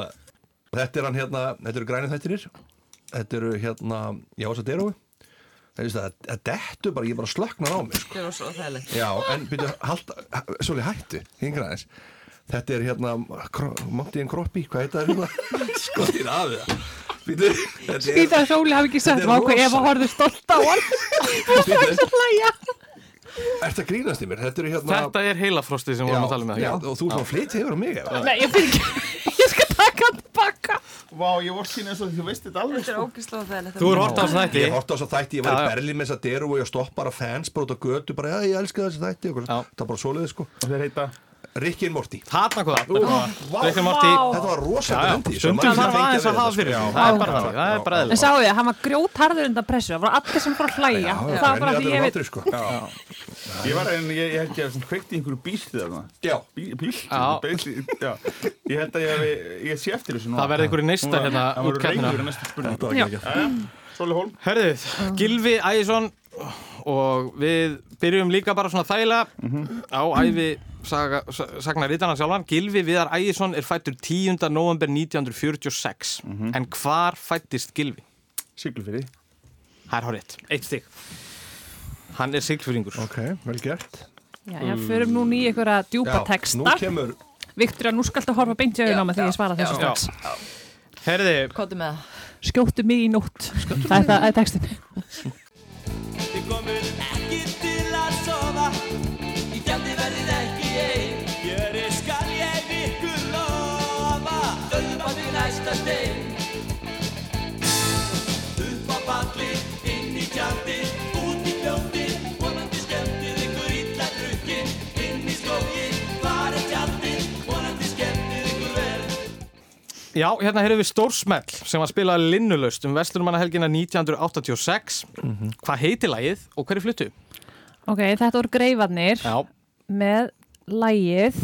þetta er hann hérna Þetta eru grænið þættinir Þetta eru hérna, já þess að derói Það er það, það dettu bara, ég bara slöknar á mig sko. Það var svo þægilegt. Já, en byrju, halda, svolítið hættu Hingra aðeins Þetta er hérna, Montiðin Kroppi, hvað heit það hérna? Skotir af það þetta er Skýta að Sóli hafi ekki sagt Þetta er Váku ef að horfðu stolt á hann það er svo hlæja Ertu að grínast í mér? Þetta eru hérna Þetta er heilafrostið sem við vorum að tala um með Já, og þú er svona flytt hefur á mig? Nei, ég fyrir ekki Ég skal taka hann tilbaka Vá, ég vor sín eins og þú veist þetta alveg Þetta er sko. ógislega þægilegt. Þú er hort á þessu þætti. Ég horfði á þessu þætti, ég var Já, í já. Berlín með þess að deru og ég stopp bara fans bara út á götu, bara já, ég elska þessu þætti og það var bara svoleiði sko Og þeir heita Ricky and Morty. Þarna hvað vá. Rick and Morty. Þetta var rosa Já, já, brendi, svo stundum maður þarf fengi aðeins að hafa fyrir. Það er bara það er bara En eðlilegt. sáu þið, hann var grjótharður undan pressu. Það var allir sem fór að hlæja. Það var bara því ég veit. Ég var en ég, ég held ég að kveikti í einhverju bílti þarna Já. Bí, Bíl, Ég held að ég, hef- ég sé eftir þessu Það verði einhverju neistar hérna Það út voru keppnina. reyður í næstu spurning Þetta var ekki Jæja, Sóli Hólm. Herðið, Gilvi Ægjesson og við byrjum líka bara svona þægilega á æfi saga, sa- sagnarítana sjálfan. Gilvi Viðar Ægjesson er fættur 10. november 1946 en hvar fættist Gilvi? Siglufyrði Það er hárið, eitt stygg. Hann er siglfyringur. Ok, vel gert Já, já, förum nú í einhverja djúpa Já, texta Nú kemur Viktor, nú skaltu horfa beint í auðvitað með því ég svara þessu Já. strax það. Skjóttu mig í nótt Það er það, það er textin Þið já, hérna heyrðum við Stórsmell sem var spilað linnulöst um Vesturmannahelgina 1986. Hvað heitir lagið og hverju fluttu? Ok, þetta voru greifarnir Já, með lægið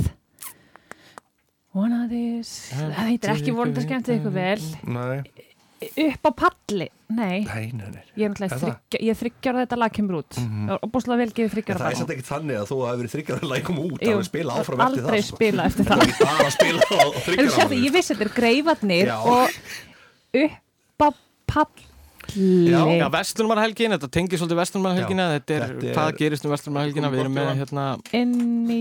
One of these Það heitir ekki vonandi skemmtið ykkur vel Nei, Upp á palli? Nei, nei, nei, nei. ég er náttúrulega Er er þryggjar þetta lag kemur út. Það var opbúslega vel gefið þryggjar það er samt ekkert þannig að þú hafi verið þryggjar að lækum út Jú, að spila áfram eftir það aldrei sko. spila eftir Það. er ekki ég vissi þetta er greifarnir og upp á palli. Já, já Vestlunmarhelgin, þetta tengir svolítið Vestlunmarhelgina, þetta er, þetta er- hvað gerist um Vestlunmarhelgina, við erum með hérna, inn í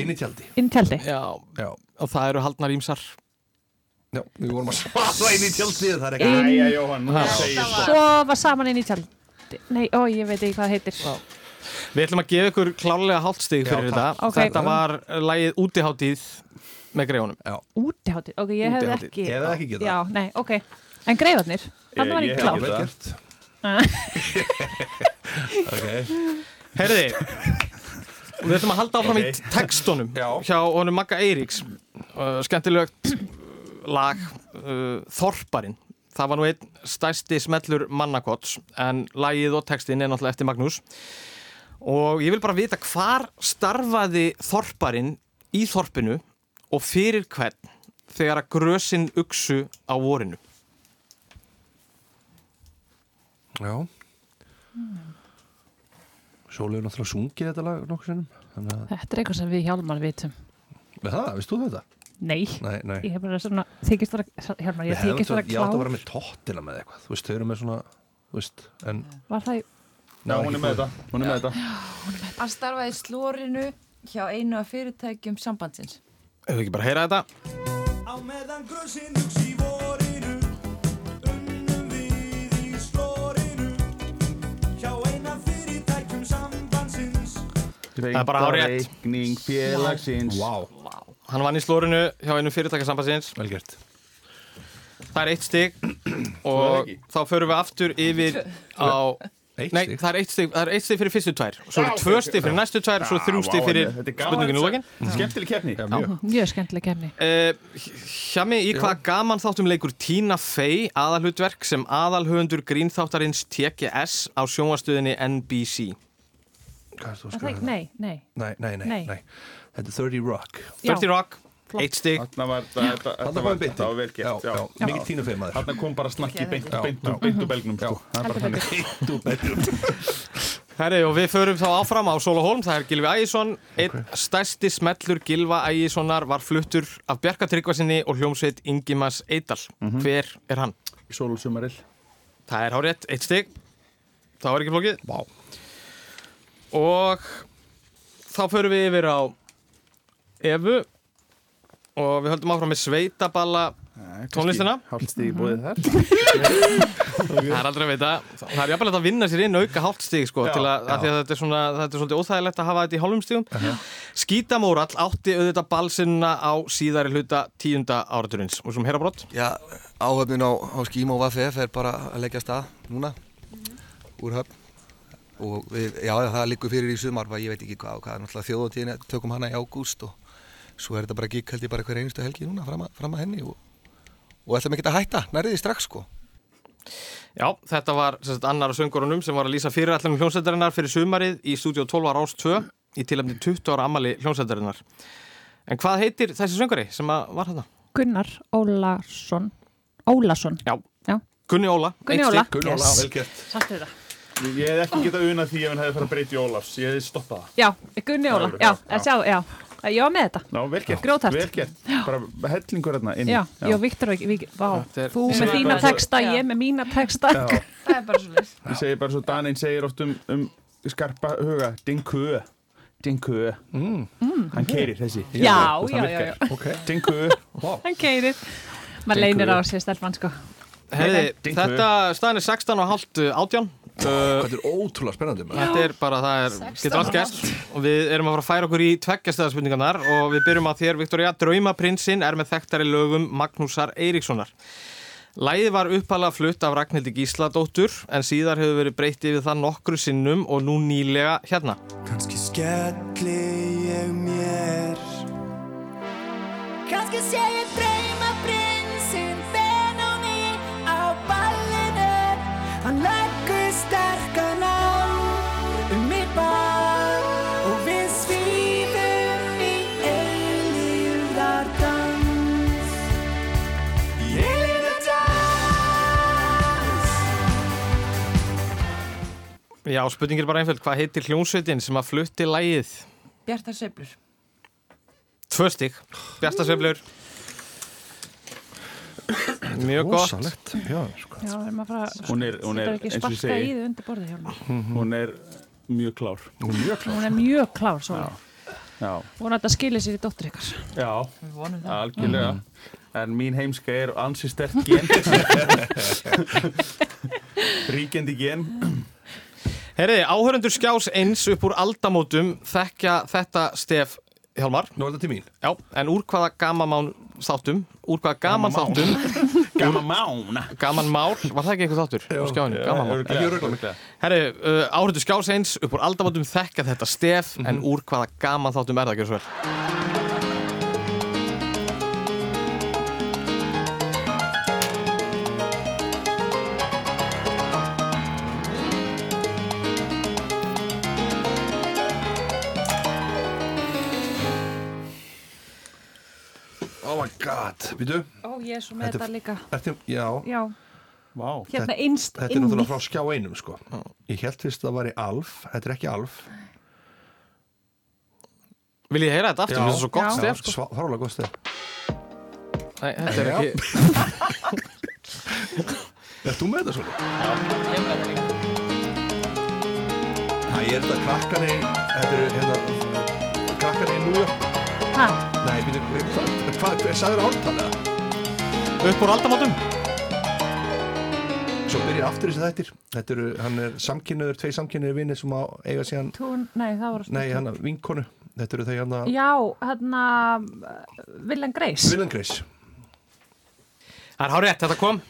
Inn í tjaldi. Inn í tjaldi. Já, Já, og það eru haldnar ímsar. Já, við vorum að svara inn í tjaldi Það er ekki Æja, Jóhann, nú segir Svo var saman inn í tjaldi Nei, ó, ég veit ekki hvað það heitir Við ætlum að gefa ykkur klárlega hálfstig Já, fyrir takk. þetta. Ok. Þetta var lagið útiháttíð með greifunum. Útiháttið, ok, ég hefði Útihátíð. ekki Ég hefði ekki getað. Já, nei, ok En greifarnir, þannig var Ég- ég ég það. gert Ok Herði, við ætlum að halda áfram Ok. í textunum Já. hjá honum Magga Eiríks. Uh, skemmtilegt lag, uh, Þorparinn. Það var nú einn stærsti smellur mannakots en lagið og textin er náttúrulega eftir Magnús. Og ég vil bara vita hvar starfaði Þorparinn í Þorpinu og fyrir hvern þegar að grösin uksu á vorinu. Já Sólið er náttúrulega sungið þetta lag nokkuð sinnum Þannig að, Þetta er eitthvað sem við hjálmar vitum það, veist þú þetta? Nei, Nei, nei. Ég hef bara svona þykist vera, Við ég þykist vera svo- Ég átti að vera með tóttina með eitthvað. Þú veist, þau eru með svona Þú veist, en Var það í Já, hún er með þetta, hún er með þetta. Hann starfaði í slórinu hjá einu af fyrirtækjum sambandsins. Ef við ekki bara heyra þetta. Á meðan fyrirtækjum sambandsins. Það er bara hárétt. Reikning félagsins. Vá Hann vann í slórinu hjá einu fyrirtækjasambandsins. Vel gert. Það er eitt stig Svo og þá förum við aftur yfir á Eitt Nei, það er eitt stig, það er eitt stig fyrir fyrstu tvær. Svo eru tvö stig fyrir næstu tvær Svo þrjú stig fyrir Þetta er gaman, spurninginu lokin. Skemmtileg keppni. Já, mjög skemmtileg kemni. uh, Hjami, í hvað gaman þáttum leikur Tina Fey aðalhutverk sem aðalhöfundur grínþáttarins TGS á sjónvarstöðinni NBC? Nei, nei. Nei, nei, nei, Nei. Þetta er 30 Rock. Já. 30 Rock, eitt var þetta var- var vel gert mikið tínu fyrir maður Þarna kom bara snakki beint, Já, beint, beint úr belgnum sko. Þannig. Þú betur. Herri, og við förum þá áfram á Sólahólm, það er Gilvi Ægisson. Einn stærsti smellur Gilva Ægissonar var fluttur af Bjarka Tryggvasinni og hljómsveit Ingimas Eidal Hver er hann? Sólsumaril Það er hárétt, eitt stig. Það var ekki flókið. Vá. Og þá förum við yfir á Evu. Og við höldum áfram með sveitaballa tónlistina. Hálfstíð í bóðið þar. Það er aldrei að veita. Það er jafnvel að vinna sér inn auka stig sko, til að, að, að þetta er svona þetta er svolítið óþægilegt að hafa þetta í hálfum stigum. Skítamórall átti auðvitað balsinna á síðari hluta tíunda áraturins og sem heyra brott Já, áhöfnin á, á skím og VFF er bara að leggja stað núna úr höfn. Og við, já, það liggur fyrir í sumar ég veit ekki hvað og hvað, þjóðatíðin tökum hana í ágúst og svo er þetta bara gikk held ég bara hver einustu helgi núna fram að, fram að henni og, og ætlum ekki að hætta, nærðið strax sko Já, þetta var sagt, annar af söngurunum sem var að lýsa fyrir allir hljómsættarinnar fyrir sumarið í stúdíu 12 ára ás 2 í tilhæmni 20 ára ammali hljómsættarinnar En hvað heitir þessi söngari sem að var þetta? Gunnar Ólason. Ólason. Já, Já. Gunni Óla Gunni Óla. Gunni Óla, Yes. vel gert Sattu þetta. Ég hef ekki getað unað því ef hann hefði farið að breyta í Ólafs Ég hefði stoppað það Já, Gunni Óla. Já, Já, já. já. Já. Ég var með þetta. Ná, vel gert Grjóthart. Vel gert Bara hellingur hérna inni Já, já, Viktor og Vik, vá, er- þú með þína texta, Já. ég með mína texta. Já. Það er bara svo leys. Ég segi bara svo Danin segir oft um, um skarpa huga Dinkö Dinkö mm. Hann keirir þessi Já, já, já, virkar. já. Ok Dinkö Hann keirir. Maður leynir á sér stelpann, sko. Heiði, Dinku. þetta staðan er 16 og hálft átján Þetta er ótrúlega spennandi maður. Þetta er bara, það er, getur allt gæst og við erum að fara að færa okkur í tveggjastæðarspurningarnar og við byrjum á þér, Viktoria Draumaprinsinn er með þekktari lögum Magnúsar Eiríkssonar. Læðið var uppalega flutt af Ragnhildi Gísladóttur en síðar hefur verið breytt yfir það nokkru sinnum og nú nýlega hérna. Kanski skelli ég mér. Kanske sé ég drauma prinsinn Benoni á ballinu sterkan á um mitt barn og við svífum í eilíðardans eilíðardans Já, spurningin er bara einföld, hvað heitir hljónsveitin sem að flutti lægið? Bjartar Sveiflur. Tvö stík, Bjartasveiflur Mjög gott. Já, sko. Já, að fara Hún er, hún er er eins og ég segi hjá mér. Hún er mjög klár. Hún er mjög klár. Hún er mjög klár, svo. Já. Hún að þetta skilir sér í dóttur ykkar. Já, Við vonum það. algjörlega. En mín heimska er ansi stert gen. Ríkjandi gen. Herriði, áhörundur skjás eins upp úr aldamótum þekkja þetta stef Hjálmar? Nú er þetta til mín. Já, en úr hvaða gaman þáttum úr hvaða gaman mál. þáttum Gaman mána gaman mál, var það ekki eitthvað þáttur? Á skjáinu, gaman mál. örugglega. Herri, uh, áhörundur skjás eins upp úr aldamótum þekkja þetta stef en úr hvaða gaman þáttum er það ekki svo vel god Býtu Ó, ég er svo með Þetta þetta líka. Ertu, já. Já, Vá. Hérna innst Þetta er náttúrulega frá skjá einum sko. Ég held fyrst að það væri alf. Þetta er ekki alf. Vil ég heyra þetta aftur, mér finnst það svo gott stef sko. Fárulega gott stef. Nei, þetta er Já. ekki Er þú með þetta svona? Ég með það er þetta krakkani Þetta eru hérna krakkar í New York Ha? Nei, býtum, hvað, hvað, hvað sagður ártalega? Upp úr aldamótum. Svo byrjar aftur þessi þættir. Þetta eru, hann er samkynniður, tvei samkynniður vinni sem á eiga síðan Tún, nei, það var Nei, hann vinkonu. Þetta eru þau hann að Já, hérna Villan Grace. Villan Grace. Það er hárið, þetta kom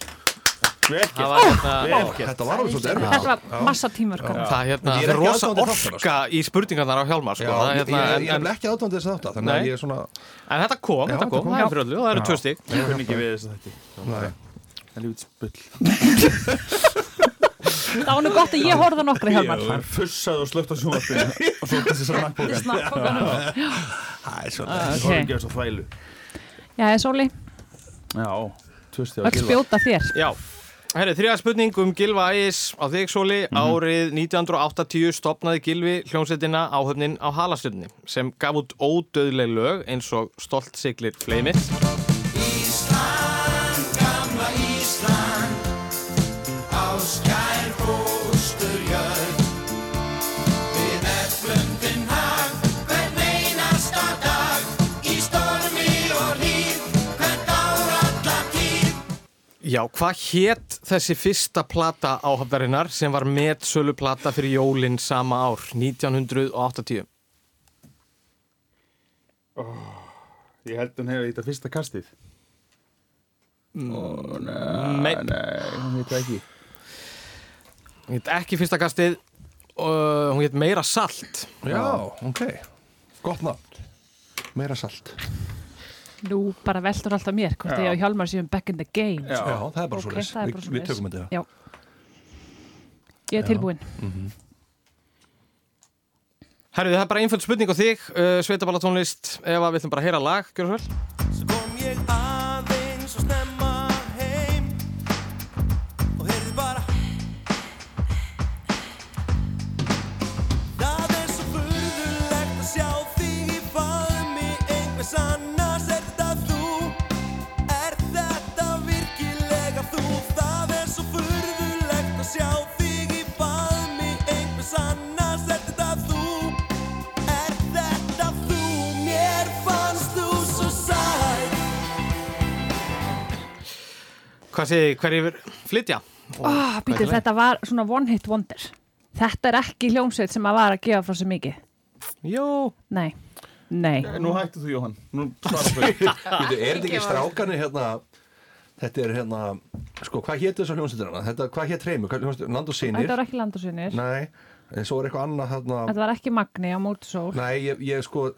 Það var hérna. Þetta var alveg svolítið erfitt. Þetta var massa tímur kom. Það er hérna, Ég er það er rosa orka í spurningarnar á Hjálmar sko. Já, það, er ég, hérna, ég, ég er ekki aðdóndið þess að þátt Þannig að ég er svona en þetta kom, Já, þetta kom, það er fyrir öllu og það eru tvö stík Ég kunni ekki við þess að þetta Nei. Það er lítið spull Það var nú gott að ég horfði á nokkra hjálmar. Það er fussað og slögt á sjónvarpinu. Og svo þessi snakkbókan. Það er svona. Það er ekki að þvælu. Já, Sóli, Já, tvösti á öll spjóta þér. Já, herri, þriða spurning um Gilva Ægis á þig Sóli Árið 1980 stopnaði Gilvi hljómsveitina áhöfnin á Halastjörni sem gaf út ódöðleg lög eins og Stolt siglir fleimið Já, hvað hétt þessi fyrsta plata áhafnarinnar sem var metsölu plata fyrir jólinn sama ár, 1980? Ég held hún hefði þetta fyrsta kastið Ó, Nei. nei, hún heit ekki Hún hétt ekki fyrsta kastið og hún hétt Meira Salt. Já, ok Gott nafn Meira salt Nú bara veldur alltaf mér hvort Já. ég og Hjálmar séum back in the game Já, það er bara Ok, svoleiðis. það er Við- tökum þetta. Já. Ég er tilbúin Herru, það er bara einföld spurning á þig, uh, sveitaballa tónlist, ef að við ætlum bara að heyra lag, gjör svo vel. Kom ég aðeins Hvað segir, hverjir flytja? Og oh, hvað býtu, er lagið? Þetta var svona one hit wonder Þetta er ekki hljómsveit sem að var að gefa frá sér mikið Jó Nei, nei Nú hættu þú Jóhann Nú svarar þú Býtu, er þetta ekki strákanir hérna Þetta er hérna Sko, hvað hétu þessar hljómsveitirna? Þetta, hvað hétt reymur? Land og Sinir? Þetta var ekki land og sinir Nei, en svo er eitthvað annað þarna Þetta var ekki Magni á móti sól Nei, ég, ég sko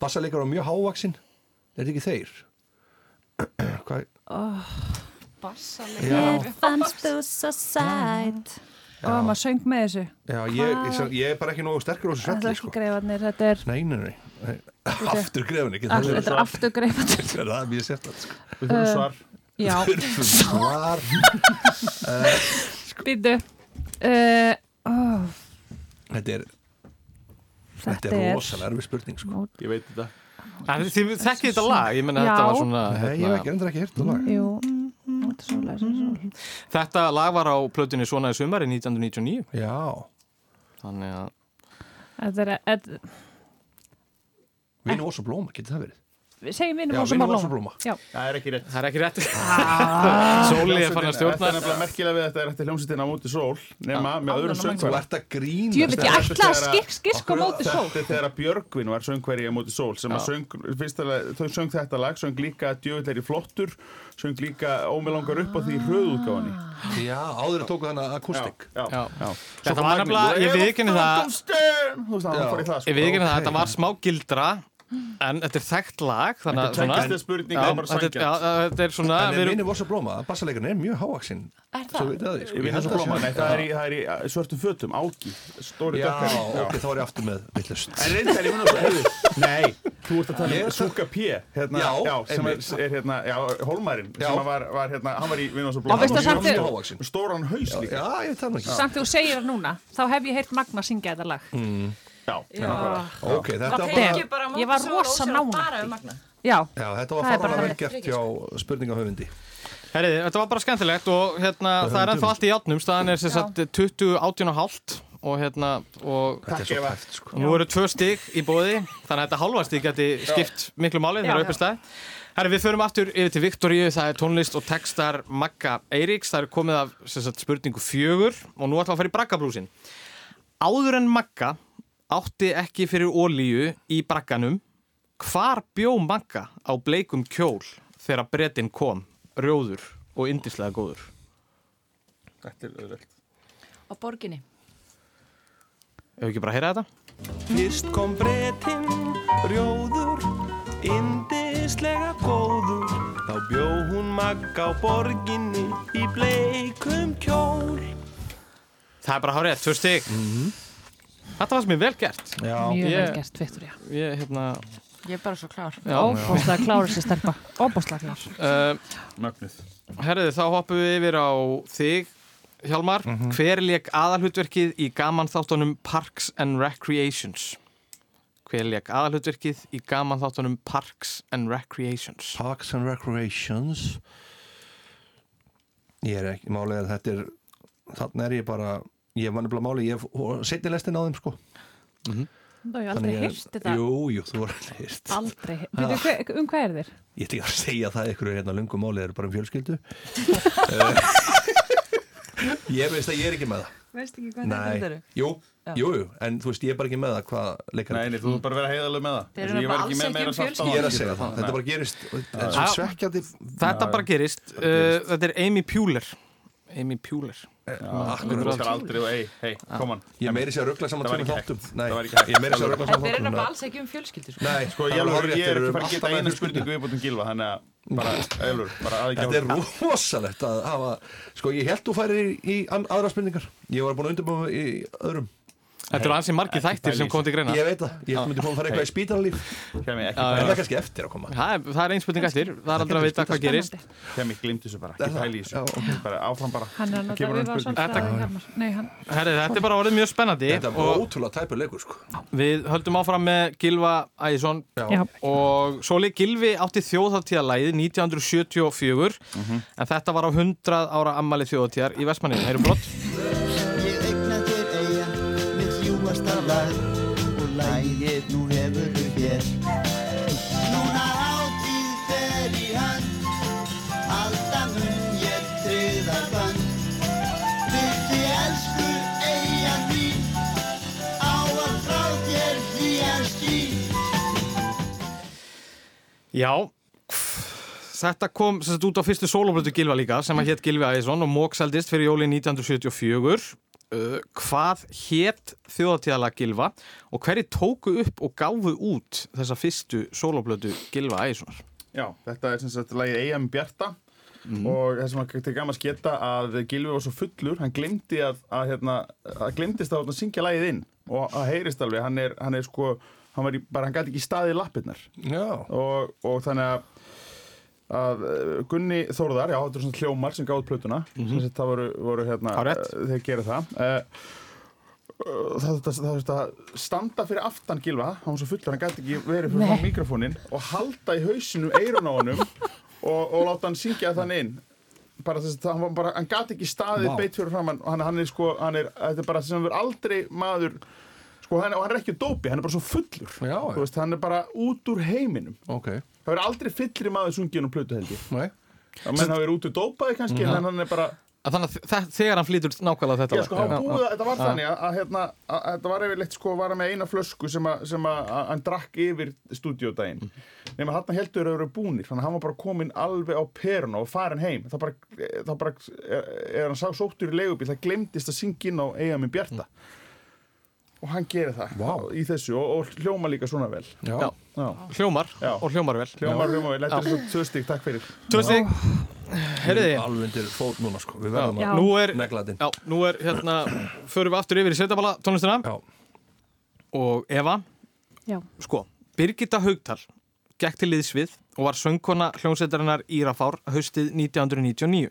Bassaleikar á mjög hávaxin Er þetta ekki þeir? Hvað? oh. Mér fannst þú svo sæt? Og maður söng með þessu. Já, ég, ég, ég er bara ekki nógu sterkur á þessu Þetta er svelli, ekki sko. greifarnir, þetta er Nei, nei, nei. Aftur Allt- Þetta er aftur greifarnir Það er mjög sérstætt, sko. Við þurfum svar. Já. Við þurfum svar. Uh, Býtu uh, oh, Þetta er Þetta Þetta er rosalega erfið spurning, sko. Ég veit þetta Þið þekkið þetta lag, ég menna þetta var svona... hérna- Nei, ég hef ekki endur ekki hýrt það lag. Jú, móti sól, þessi sól Þetta lag var á plötunni Svona í sumari 1999. Já. Þannig að... Þetta er, þetta, Vinnu Ós og Blóma, getur það verið? Segjum vinum og Ós og Blóma. Já, Það er ekki rétt. Það er ekki rétt. Ah. Sóli er fann að Þetta stjórna. er nefnilega merkilega við þetta er eftir hljómsveitina á móti sól nema með öðrum Þú söngvara ert að grína Djöfull, ég ætla að skik- skiska á móti sól. Þetta er þegar Björgvin var söngveri á móti sól sem að söng, fyrstulega, þau söng þetta lag söng líka Djöfull er í flottur söng líka Ómilangar upp á því hröðútgáðani Já, áður að tóku þannig akustik Já, Já. já. Þetta var nefnilega, ég viðkynni það, Þú það ég sko viðkynni það, þetta var smá gildra, en þetta er þekkt lag, Þetta er tveggjastiga spurning, er þetta er svona, En Ós og Blóma, bassaleikarinn er mjög hávaxinn. Er það? sko. Ég veit það er í, það er í uh, svörtum fötum, ági, stóri Já, ok, þá er ég aftur með villust En reyndar, ég mun að heyrðu, nei, þú ert að tala um Súka P, hérna, Já, sem er, er hérna, Já. sem var, var hérna, hann var í Vinnars og Og Blóma. veistu að Hann samt- með Stóran haus líka. Já, ég veit það nú ekki. Samt þú segir það núna Þá hef ég heyrt Magna syngja þetta lag Já, Ok, þetta var bara ég var rosa nána Já, Já, þetta var Það bara faralega vel gert hjá spurningahöfundi. Herriði, þetta var bara skemmtilegt og hérna, það er ennþá allt í játnum, staðan er sem sagt 20, 18 og hálft og hérna og, er sko. nú eru tvö stig í bóði þannig að þetta hálfa stig geti skipt miklu máli. Þegar upp er stað Herri, við förum aftur yfir til Viktoríu, það er tónlist og textar Magga Eiríks, það er komið af sem sagt, spurningu fjögur og nú ætlum við að fara í braggabrúsin. Áður en Magga átti ekki fyrir ólíu í bragganum, hvar bjó Magga á bleikum kjól þegar brettin kom, rjóður og indislega góður? Þetta er öðvöld. Á borginni. Ef við ekki bara að heyra þetta? Fyrst kom breytin, rjóður, indislega góður Þá bjó hún magga á borginni í bleikum kjól Það er bara hárið, tvö stig. Þetta var sem ég vel gert. Já. Mjög Ég- vel gert, Viktoria. Ég, hérna, Ég er bara svo klár. Já. Óbúslega klár þessi stelpa. Óbúslega klár. uh, Mögnuð. herriði, þá hoppum við yfir á þig, Hjálmar. Hver leik aðalhutverkið í gaman þáttunum Parks and Recreations? Hver leik aðalhutverkið í gaman þáttunum Parks and Recreations? Parks and Recreations Ég er ekki, málið er að þetta er þannig er ég bara ég var nefnilega málið, ég hef setni lestin á þeim sko Það hef ég aldrei Þannig ég- heyrt þetta. Jú, jú, þú var aldrei heyrt Aldrei. Veitu, hver, um hvað er þér? Ég ætla ekki að segja það ykkur hérna lungum málið er bara um fjölskyldu Eh, Ég veist að ég er ekki með það Veist ekki hvað þetta eru? jú, jú, jú, en þú veist ég er bara ekki með það hvað leikar Nei, nei, þú þarf bara að vera heiðaleg með það. Þeir eru að bara alls með ekki meira um fjölskyldu. Ég er að það. segja það, þetta bara gerist þetta er svekkjandi Þetta bara gerist. Uh, þetta er Amy Puller. Amy Puller. Akkur skal aldrei og ei, hei, kom hann. Ég meiri sér að ruggla saman Það hægt. þáttum. Nei, Það ég meiri sér að ruggla Þetta saman er þáttum nefnilega alls ekki um fjölskyldu. Sko. Nei, Sko, það ég er ekki fara að geta einu með spurningu viðbútum gilva, þannig að bara, Eilur, bara að ekki Þetta er rosalegt að hafa Sko, ég held þú færir í, aðra spurningar. Ég var búin að undirbúa mig í öðrum Þetta eru ansi margir þættir sem kom til greina. Ég veit það, ég myndi búin að fara eitthvað í Já, En það er kannski eftir að koma. Það er, það er ein spurning eftir, það er aldrei að vita hvað gerist. Kemi, glimt þessu bara, ekki pæli í Já, þessu. Bara áfram bara. Er spurning. svolítið. Þetta- er bara orðið mjög spennandi Þetta er og ótrúlega tæpur leikur sko. við höldum áfram með Gilva Ægjesson Já. og Sóli Gilvi átti þjóðháttíðalæði 1974 en þetta var á 100 ára ammali þjóðháttíðar í Vestmanni. Já, þetta kom sagt út á fyrstu soloplötu Gilva líka sem að hétt Gilvi Ægjesson og mókseldist fyrir jólin 1974. Uh, hvað hétt þjóðháttíðalag Gilva og hverju tóku upp og gáfu út þessa fyrstu soloplötu Gilva Ægjessonar? Já, þetta er sem sagt lagið Eyjum Bjarta og þess að til gaman sketa að Gilvi var svo fullur, hann glimti að, að hérna, að glimtist að, að syngja lagið inn og að heyrist alveg, hann er, hann er sko hann var í, bara, hann gæti ekki staðið lappirnar. Já, og, og þannig að að uh, Gunni Þórðar, já, þetta er svona hljómar sem gáði plötuna, sem sagt það voru, voru hérna, uh, þeir gera það. Uh, það það að standa fyrir aftan Gilva, hann var svo fullur, hann gæti ekki verið fyrir mikrofónin og halda í hausinu eirun á honum og, og láta hann syngja þann inn. Bara þess að hann, var bara, hann gæti ekki staðið beitt fyrir og hann, hann er sko, hann er, þetta er bara sem verður aldrei maður sko, hann, og hann er ekki dópi, hann er bara svo fullur Já, Þú veist, hann er bara út úr heiminum ok Það verður aldrei fyllri maður sungið um plötu held ég. Nei. Það menn hafa verið út úr dópaði kannski, en hann er bara... Að Þannig að þe- þegar hann flýtur nákvæmlega þetta Já, sko, hann búið að, þetta var þannig að, að, hérna, að, að þetta var yfirleitt, sko, var hann með eina flösku sem að, sem að, hann drakk yfir stúdíódaginn. Nefnir hann heldur að vera búnir, þannig að hann var bara kominn alveg á peruna og farin heim. Það bara, það bara, er, er hann sá sóttur í leigubíl, það glemdist að syngja inn á eiga minn bjarta. Og hann gerir það Vá. í þessu og, og hljóma líka svona vel. Já, Já. Já. Hljómar Já. og hljómar vel. Hljómar, hljóma vel. Þetta er svo tvö stík, takk fyrir. Heyrðu þið. alveg undir fót núna sko Við verðum að Nú er, negla þetta inn. já, nú er hérna, förum við aftur yfir í sveitabala tónlistina Já, og Eva, Já. sko, Birgitta Haugtal gekk til liðsvið og var söngkona hljómsveitarinnar Írafár haustið 1999.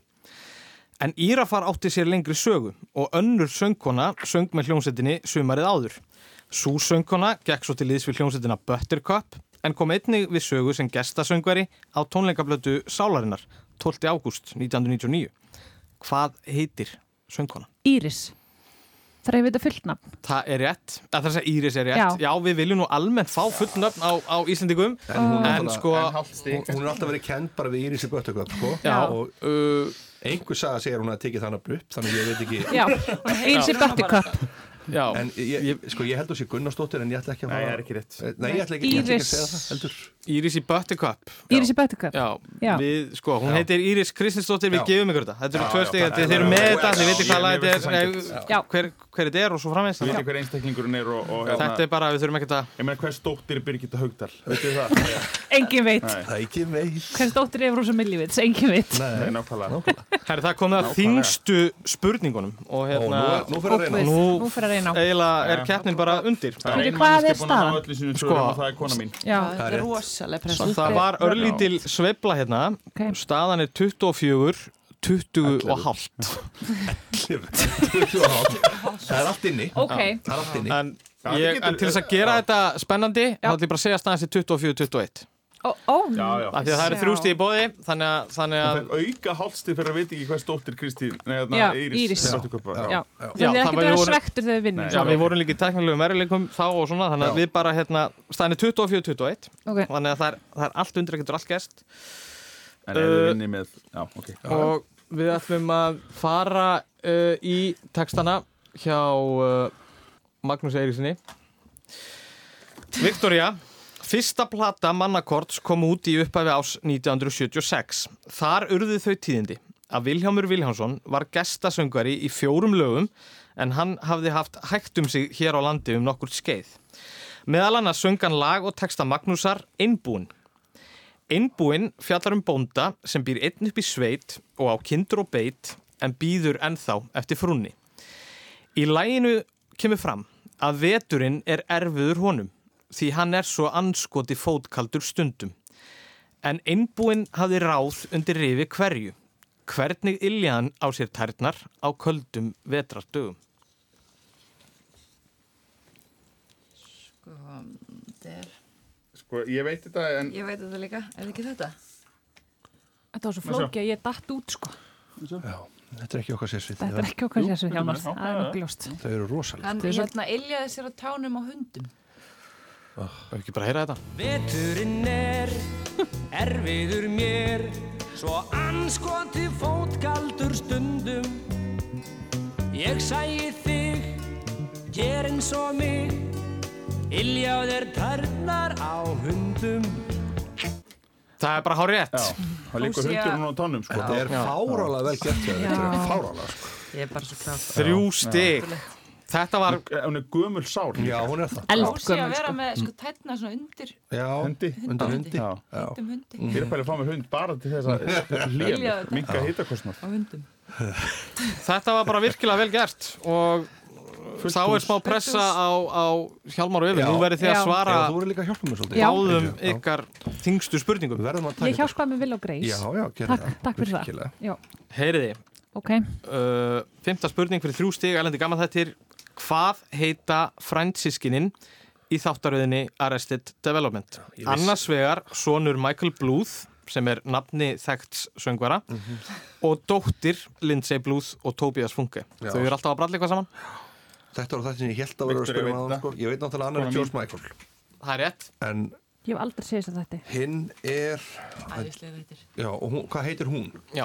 En Írafár átti sér lengri sögu og önnur söngkona söng með hljómsveitinni sumarið áður. Sú söngkona gekk svo til liðs við hljómsveitina Buttercup en kom einnig við sögu sem gestasöngveri á tónleikablötu Sálarinnar 12. ágúst 1999. Hvað heitir söngkona? Íris. Þarf ég að vita fullt nafn? Það er rétt, að þess að Íris er rétt Já. Já, við viljum nú almennt fá fullt nöfn á, á Íslandingum En hún, En sko náttúrulega- hún, hún er alltaf verið kend bara við Írisi Böttököp sko. Já. og uh, einhver saga segir hún að tekið þannig upp þannig að ég veit ekki Já, Írisi Böttököp Já. En ég, sko, ég held þú sé Gunnarsdóttir en ég ætla ekki að Nei, fara það er ekki rétt. Nei, ég ætla ekki, ég ætla ekki að Íris. segja það heldur Íris í Buttercup Írisi Böttököp Já, Já. við, sko, hún Já. heitir Íris Kristinsdóttir, við gefum ykkur þetta Þetta eru tvö þið þeir eru með þetta, já, veitir hvað lag þetta það er, eh, hver, hver þetta er og svo framvegis Við veitum Þetta hver einstaklingurinn er og, og hérna, er bara, við þurfum ekkert að Ég meina, hvers dóttir er Birgitta Haugdal? Veitu það? Engin veit. Nei. Það er Rósa Millivits? Engin veit. Nei, nákvæmlega. Herri, það kom það að þingstu spurningunum og hérna Ó, nú nú fer að reyna. nú, fer að reyna eiginlega er keppnin bara undir. Það er Veitu ein hvað manneskja er búin að ná staðan? öllu sínum Sko. svörum og það er kona mín. Já, Þetta er rosalega pressa. það var örlítil sveifla hérna Ok. staðan er 24 20 og hálft Það er allt inni Ok. Það er allt inni en, ég, getur- en til þess að gera þetta spennandi þá ætlum ég bara að segja staðan sér 24-21 Ó, ó Já, já. af því að það eru þrjú stíð í bóði þannig að, þannig Það að auka hálfstig fyrir að veit ekki hvers dóttir Kristín, nei, hérna, Íris. Það það var- að vera við vorum- svektur þegar við vinnum Já, við vorum líka í teknilegum erjuleikum þá og svona, þannig að Já. við bara hérna, staðan er 24-21 Ok. þannig að það er, það er allt undir, það getur allt gæst En ef þið vinnir með, já, ok. og við ætlum að fara uh, í textana hjá uh, Magnús Eiríksinni Viktoria Fyrsta plata Mannakorts kom út í upphæfi ás 1976 Þar urðu þau tíðindi. Að Vilhjámur Vilhjámsson var gestasöngvari í fjórum lögum en hann hafði haft hægt um sig hér á landi um nokkur skeið. Meðal annars söng hann lag og texta Magnúsar Einbúin Einbúinn fjallar um bónda sem býr einn upp í sveit og á kindur og beit en býður ennþá eftir frúnni. Í læginu kemur fram að veturinn er erfiður honum því hann er svo anskoti fótkaldur stundum. En einbúinn hafði ráð undir rifi hverju. Hvernig illja hann á sér tærnar á köldum vetrardögum? Sko. Sko, ég veit þetta, en Ég veit þetta líka, er það ekki þetta? Þetta var svo flóki að ég datt út sko. Já, þetta er ekki okkar sérsvið Þetta er ekki okkar mér nú, Það er nokkuð ljóst Þau eru rosalega Hann er hérna iljaði sér á tánum á hundum. Það ekki bara að heyra þetta? Veturinn er erfiður mér Svo anskoti fótgaldur stundum. Ég sæi þig Ger eins og mig Þér tærnar á hundum Það er bara hár rétt. það líkur sé að- hundur hún á tánum, sko. Þetta er fárálega vel þér, Þetta er fárálega sko. Ég er bara svo klátt. Þrjú stig. Þetta var... Hún er gömul sár. Já, hún er það Ási að Eldgömmul vera sko með sko tætna svona undir Já, Hundi. undir hundi Já. Hundum hundi. Ég er bara að fá mig hund bara til þess að þetta. minka hittakostnað. Á hundum. Þetta var bara virkilega vel gert og þá er smá pressa á, á Hjalmar og Öfin. Já. Nú verður þið að svara Já, þú eru líka að hjálpa mér svolítið Já. ykkar þingstu spurningum. Við verðum að taka Ég hjálpaði með Will og Grace Já, já, Takk, takk fyrir það Heyriði, ok uh, fymta spurning fyrir þrjú stig, ælendi gaman þettir. Hvað heita frændsískinin í þáttaröðinni Arrested Development? Annars vegar sonur Michael Bluth sem er nafni þekkts söngvara Mhm. og dóttir Lindsay Bluth og Tobias Funke. Já. Þau eru alltaf að bralla eitthvað saman. Þetta var það sem ég held að vera að spyrja ég um sko. Ég veit náttúrulega annar er mín. George Michael Það er rétt. En Ég hef aldrei séð þess að þetta hinn er Æðislega veitir. Já, og hún, hvað heitir hún? Já.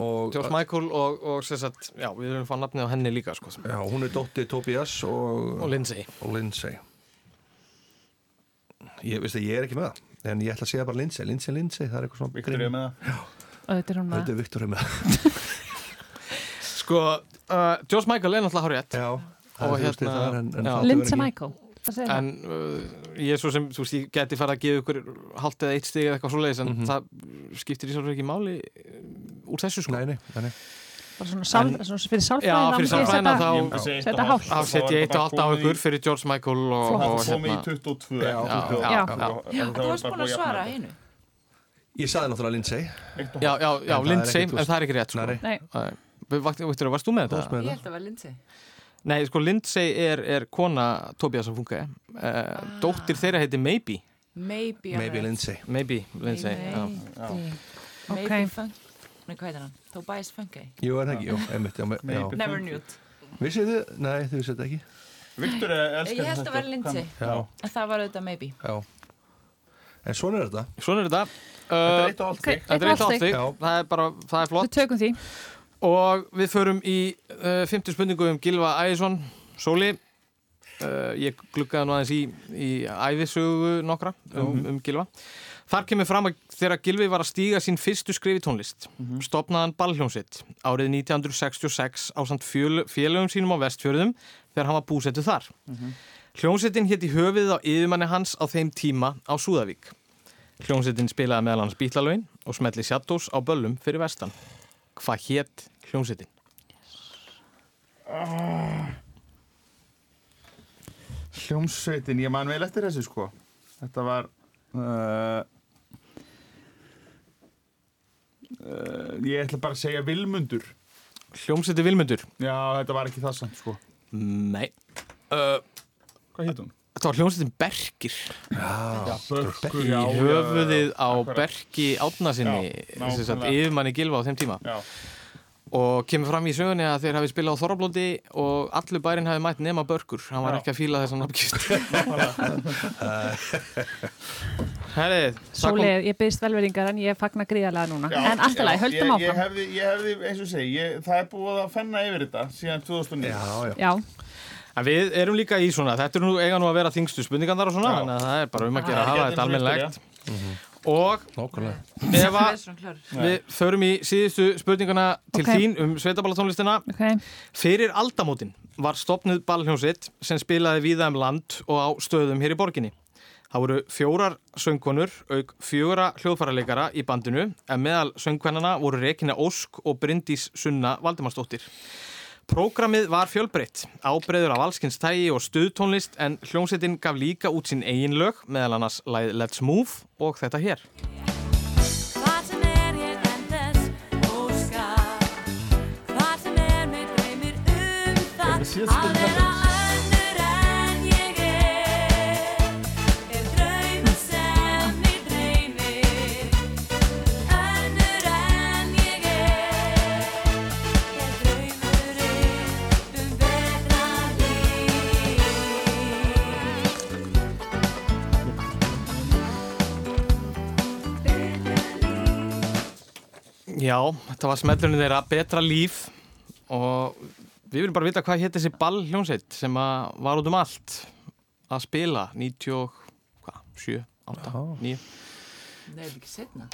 Og, George Michael og, og sem sagt, já, við erum að fá nafnið á henni líka, sko. Já, hún er dóttir Tobias og, Og Lindsay. og Lindsay Ég veist að ég er ekki með það En ég ætla að segja bara Lindsay, Lindsay, Lindsay Það er eitthvað svona Viktor er með það. Og þetta er hún Þetta að er Viktor með það Sko, uh, George Michael er náttúrulega hár rétt. Já, það Og er þú veist hérna- en, en Lindsay Michael En uh, ég er svo sem, þú veist, ég geti farið að gefa ykkur hálft eða eitt stig eða eitthvað svoleiðis en það skiptir í svolítið ekki máli uh, úr þessu, sko. Nei, nei, nei, nei. bara svona, sál, svona fyrir sálfræðina þá, Ég myndi segja eitt Þetta og hálft. þá set ég eitt og halvt á ykkur fyrir George Michael og, og komið í hérna. 22. Já, ekki 28. já, já. Þú varst búin að svara hinu. Ég saði náttúrulega Lindsay Já, já, já, En það er Lindsay, en það er ekki rétt, sko. Nei, Veitur, varst þú með þetta? Ég það held að vera Lindsay. Nei, sko, Lindsay er, er kona Tobias að funka. Uh, dóttir þeirra heiti Maybe. Maybe. Maybe Lindsay Maybe, Lindsay. Maybe. Maybe Funk. Nei, hvað heitir hann? Tobias Funky. Jú, er það ekki, jú, einmitt já, me- já. Never knew it. Vissið þið? Nei, þið vissið þetta ekki Viktor elskar Ég held að vera Lindsay Já. En það var auðvitað maybe Já En svona er þetta Svona er þetta Þetta er eitt og hálft stig. Þetta er eitt og hálft stig Það er bara, það er flott Við tökum því Og við förum í uh, 50 spurningu um Gilva Ægjesson Sóli uh, Ég gluggaði nú aðeins í, í æfisögu nokkra um, um Gilva Þar kemur fram að þegar Gilvi var að stíga sín fyrstu skrif í tónlist stopnaðan ballhljómsitt árið 1966 á samt félögum sínum á vestfjörðum þegar hann var búsettu þar. Hljómsittin hétt í höfuðið á yfirmanni hans á þeim tíma á Súðavík. Hljómsittin spilaði meðal hans bítlalögin og smetli Shadows á böllum fyrir vestan. Hvað hétt hljómsittin? Ah. Hljómsveitin, ég man vel eftir þessu sko Þetta var uh, uh, Ég ætla bara að segja Vilmundur Hljómsveitin Vilmundur? Já, þetta var ekki það samt sko Nei uh, Hvað hétt hún? Þetta var hljómsveitin Bergir. Já, Börkur, Í já, já, höfuðið á akkurat. Bergi Átnasinni Já, sem sagt nákvæmlega. yfirmanni Gilva á þeim tíma. Já. og kemur fram í sögunni að þeir hafi spilað á Þorrablóti og allur bærin hafi mætt nema Börkur. Hann var Já. ekki að fíla þessan nafnkist Herri, það kom- Sólið, ég byggðist velveringar en ég fagna gríðarlega núna. Já, En alltaf já, höldum ég, ég áfram hefði, ég hefði, eins og segi, ég, það er búið að fenna yfir þetta síðan 2009 Já, Já, En við erum líka í svona, þetta er nú eiga nú að vera þingstu spurningandar og svona, Já. þannig að það er bara um að gera að hafa þetta almennilegt. Mhm. Og Við við förum í síðustu spurninguna til Ok. þín um sveitaballatónlistina. ok Fyrir aldamótin var stopnuð ballhljónsitt sem spilaði víða um land og á stöðum hér í borginni. Það voru fjórar söngkonur auk fjóra hljóðfærarleikara í bandinu en meðal söngkvennana voru Rekina Ósk og Bryndís Sunna Valdimarsdóttir. Prógramið var fjölbreytt, ábreyður af allskins tægi og stuðtónlist en hljómsveitin gaf líka út sín eigin lög, meðal annars lagið Let's Move og þetta hér. Hvar sem er mig dreymir um það. Að Já, þetta var smellurinn þeirra Betra líf. Og við viljum bara vita hvað hétt þessi ball hljómsveit sem að var út um allt að spila? 90, og- hvað, 7, 8, 9 Nei, er þetta ekki setna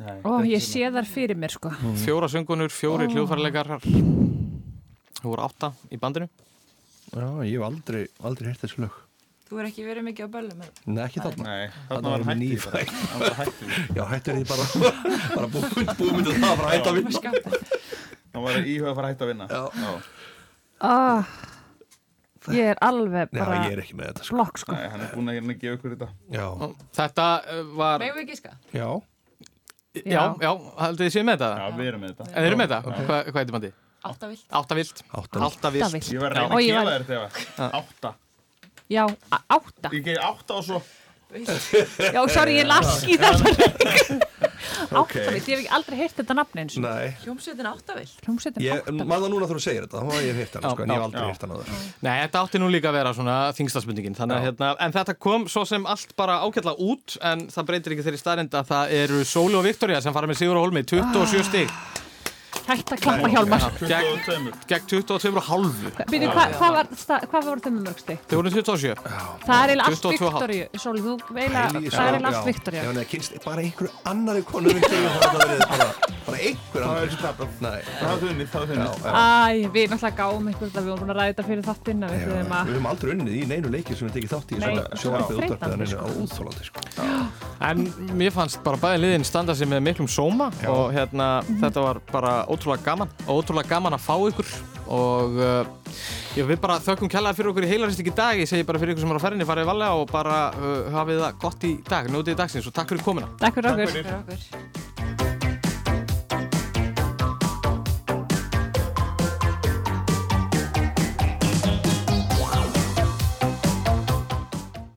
Nei, Ó, ég sé þar fyrir mér sko. Fjóra söngunur, fjóri oh. hljóðfærarleikarar Það voru átta í bandinu. Já, ég hef aldrei, aldrei heyrt þessu lög Þú er ekki verið mikið á böllum? Nei, ekki þarna Nei, Þarna var var hætti nýfæ bara. Þarna var hætti. Já, hættur því bara bara búið búið myndið það bara að hætta að vinna Það var íhuga að fara að hætta að vinna Já, ah, Ég er alveg Já, bara ég er ekki með þetta sko. blokk sko Nei, hann er búinn að hérna gefa ykkur þetta Já, Þetta uh, var Megum við giska? já Já, já, haldið þið séð með þetta? Já, við erum með þetta En þið eru með þetta? Hva, hvað heitir bandið? Áttavilt Áttavilt Áttavilt. Áttavilt Ég var að Já. reyna að var- þér þetta Átta Já, átta. Ég geði átta og svo. Já, sorry, ég las ekki þessar Ok. Áttavilt, ég hef ekki aldrei heyrt þetta nafni eins og áttavilt Hljómsveitin Ég, áttavilt maður núna þegar þú segir þetta, þá hef ég heyrt hana sko, en ég hef aldrei heyrt hana áður. Nei, þetta átti nú líka að vera svona að hérna, en þetta kom svo sem allt bara ágætla út en það breytir ekki þeirri staðrind að það eru Sóli og Viktoria sem fara með Sigur og Holmi 27 stig Hætt að klappa hjálmar. Gegn, 22 gegn 22 og halvu Býtu, hvað hva var, var þeim með mörg stig? Þau voru 27 Það er eiginlega allt 22 og hálft. Viktoríu. Sóli, þú veila, það er já. allt Viktoríu. Já, neða, kynst bara einhverju annari konu við kynum það að verið bara, bara einhver Það annar. er tapað. Nei, Það var þunnið, það var þunnið. Æ, við náttúrulega gáum veginn, við vorum búin að ræða þetta fyrir þáttinn við höfum aldrei unnið í neinu leikir sem við tekið þátt í Ótrúlega gaman og ótrúlega gaman að fá ykkur. Og uh, já, við bara þökkum kjallaði fyrir okkur í heilarist ekki dag. Ég segi bara fyrir ykkur sem er á ferðinni farið valega og bara uh, hafið það gott í dag, njótið dagsins og takk fyrir komuna. Takk fyrir Takk okkur. fyrir. Fyrir okkur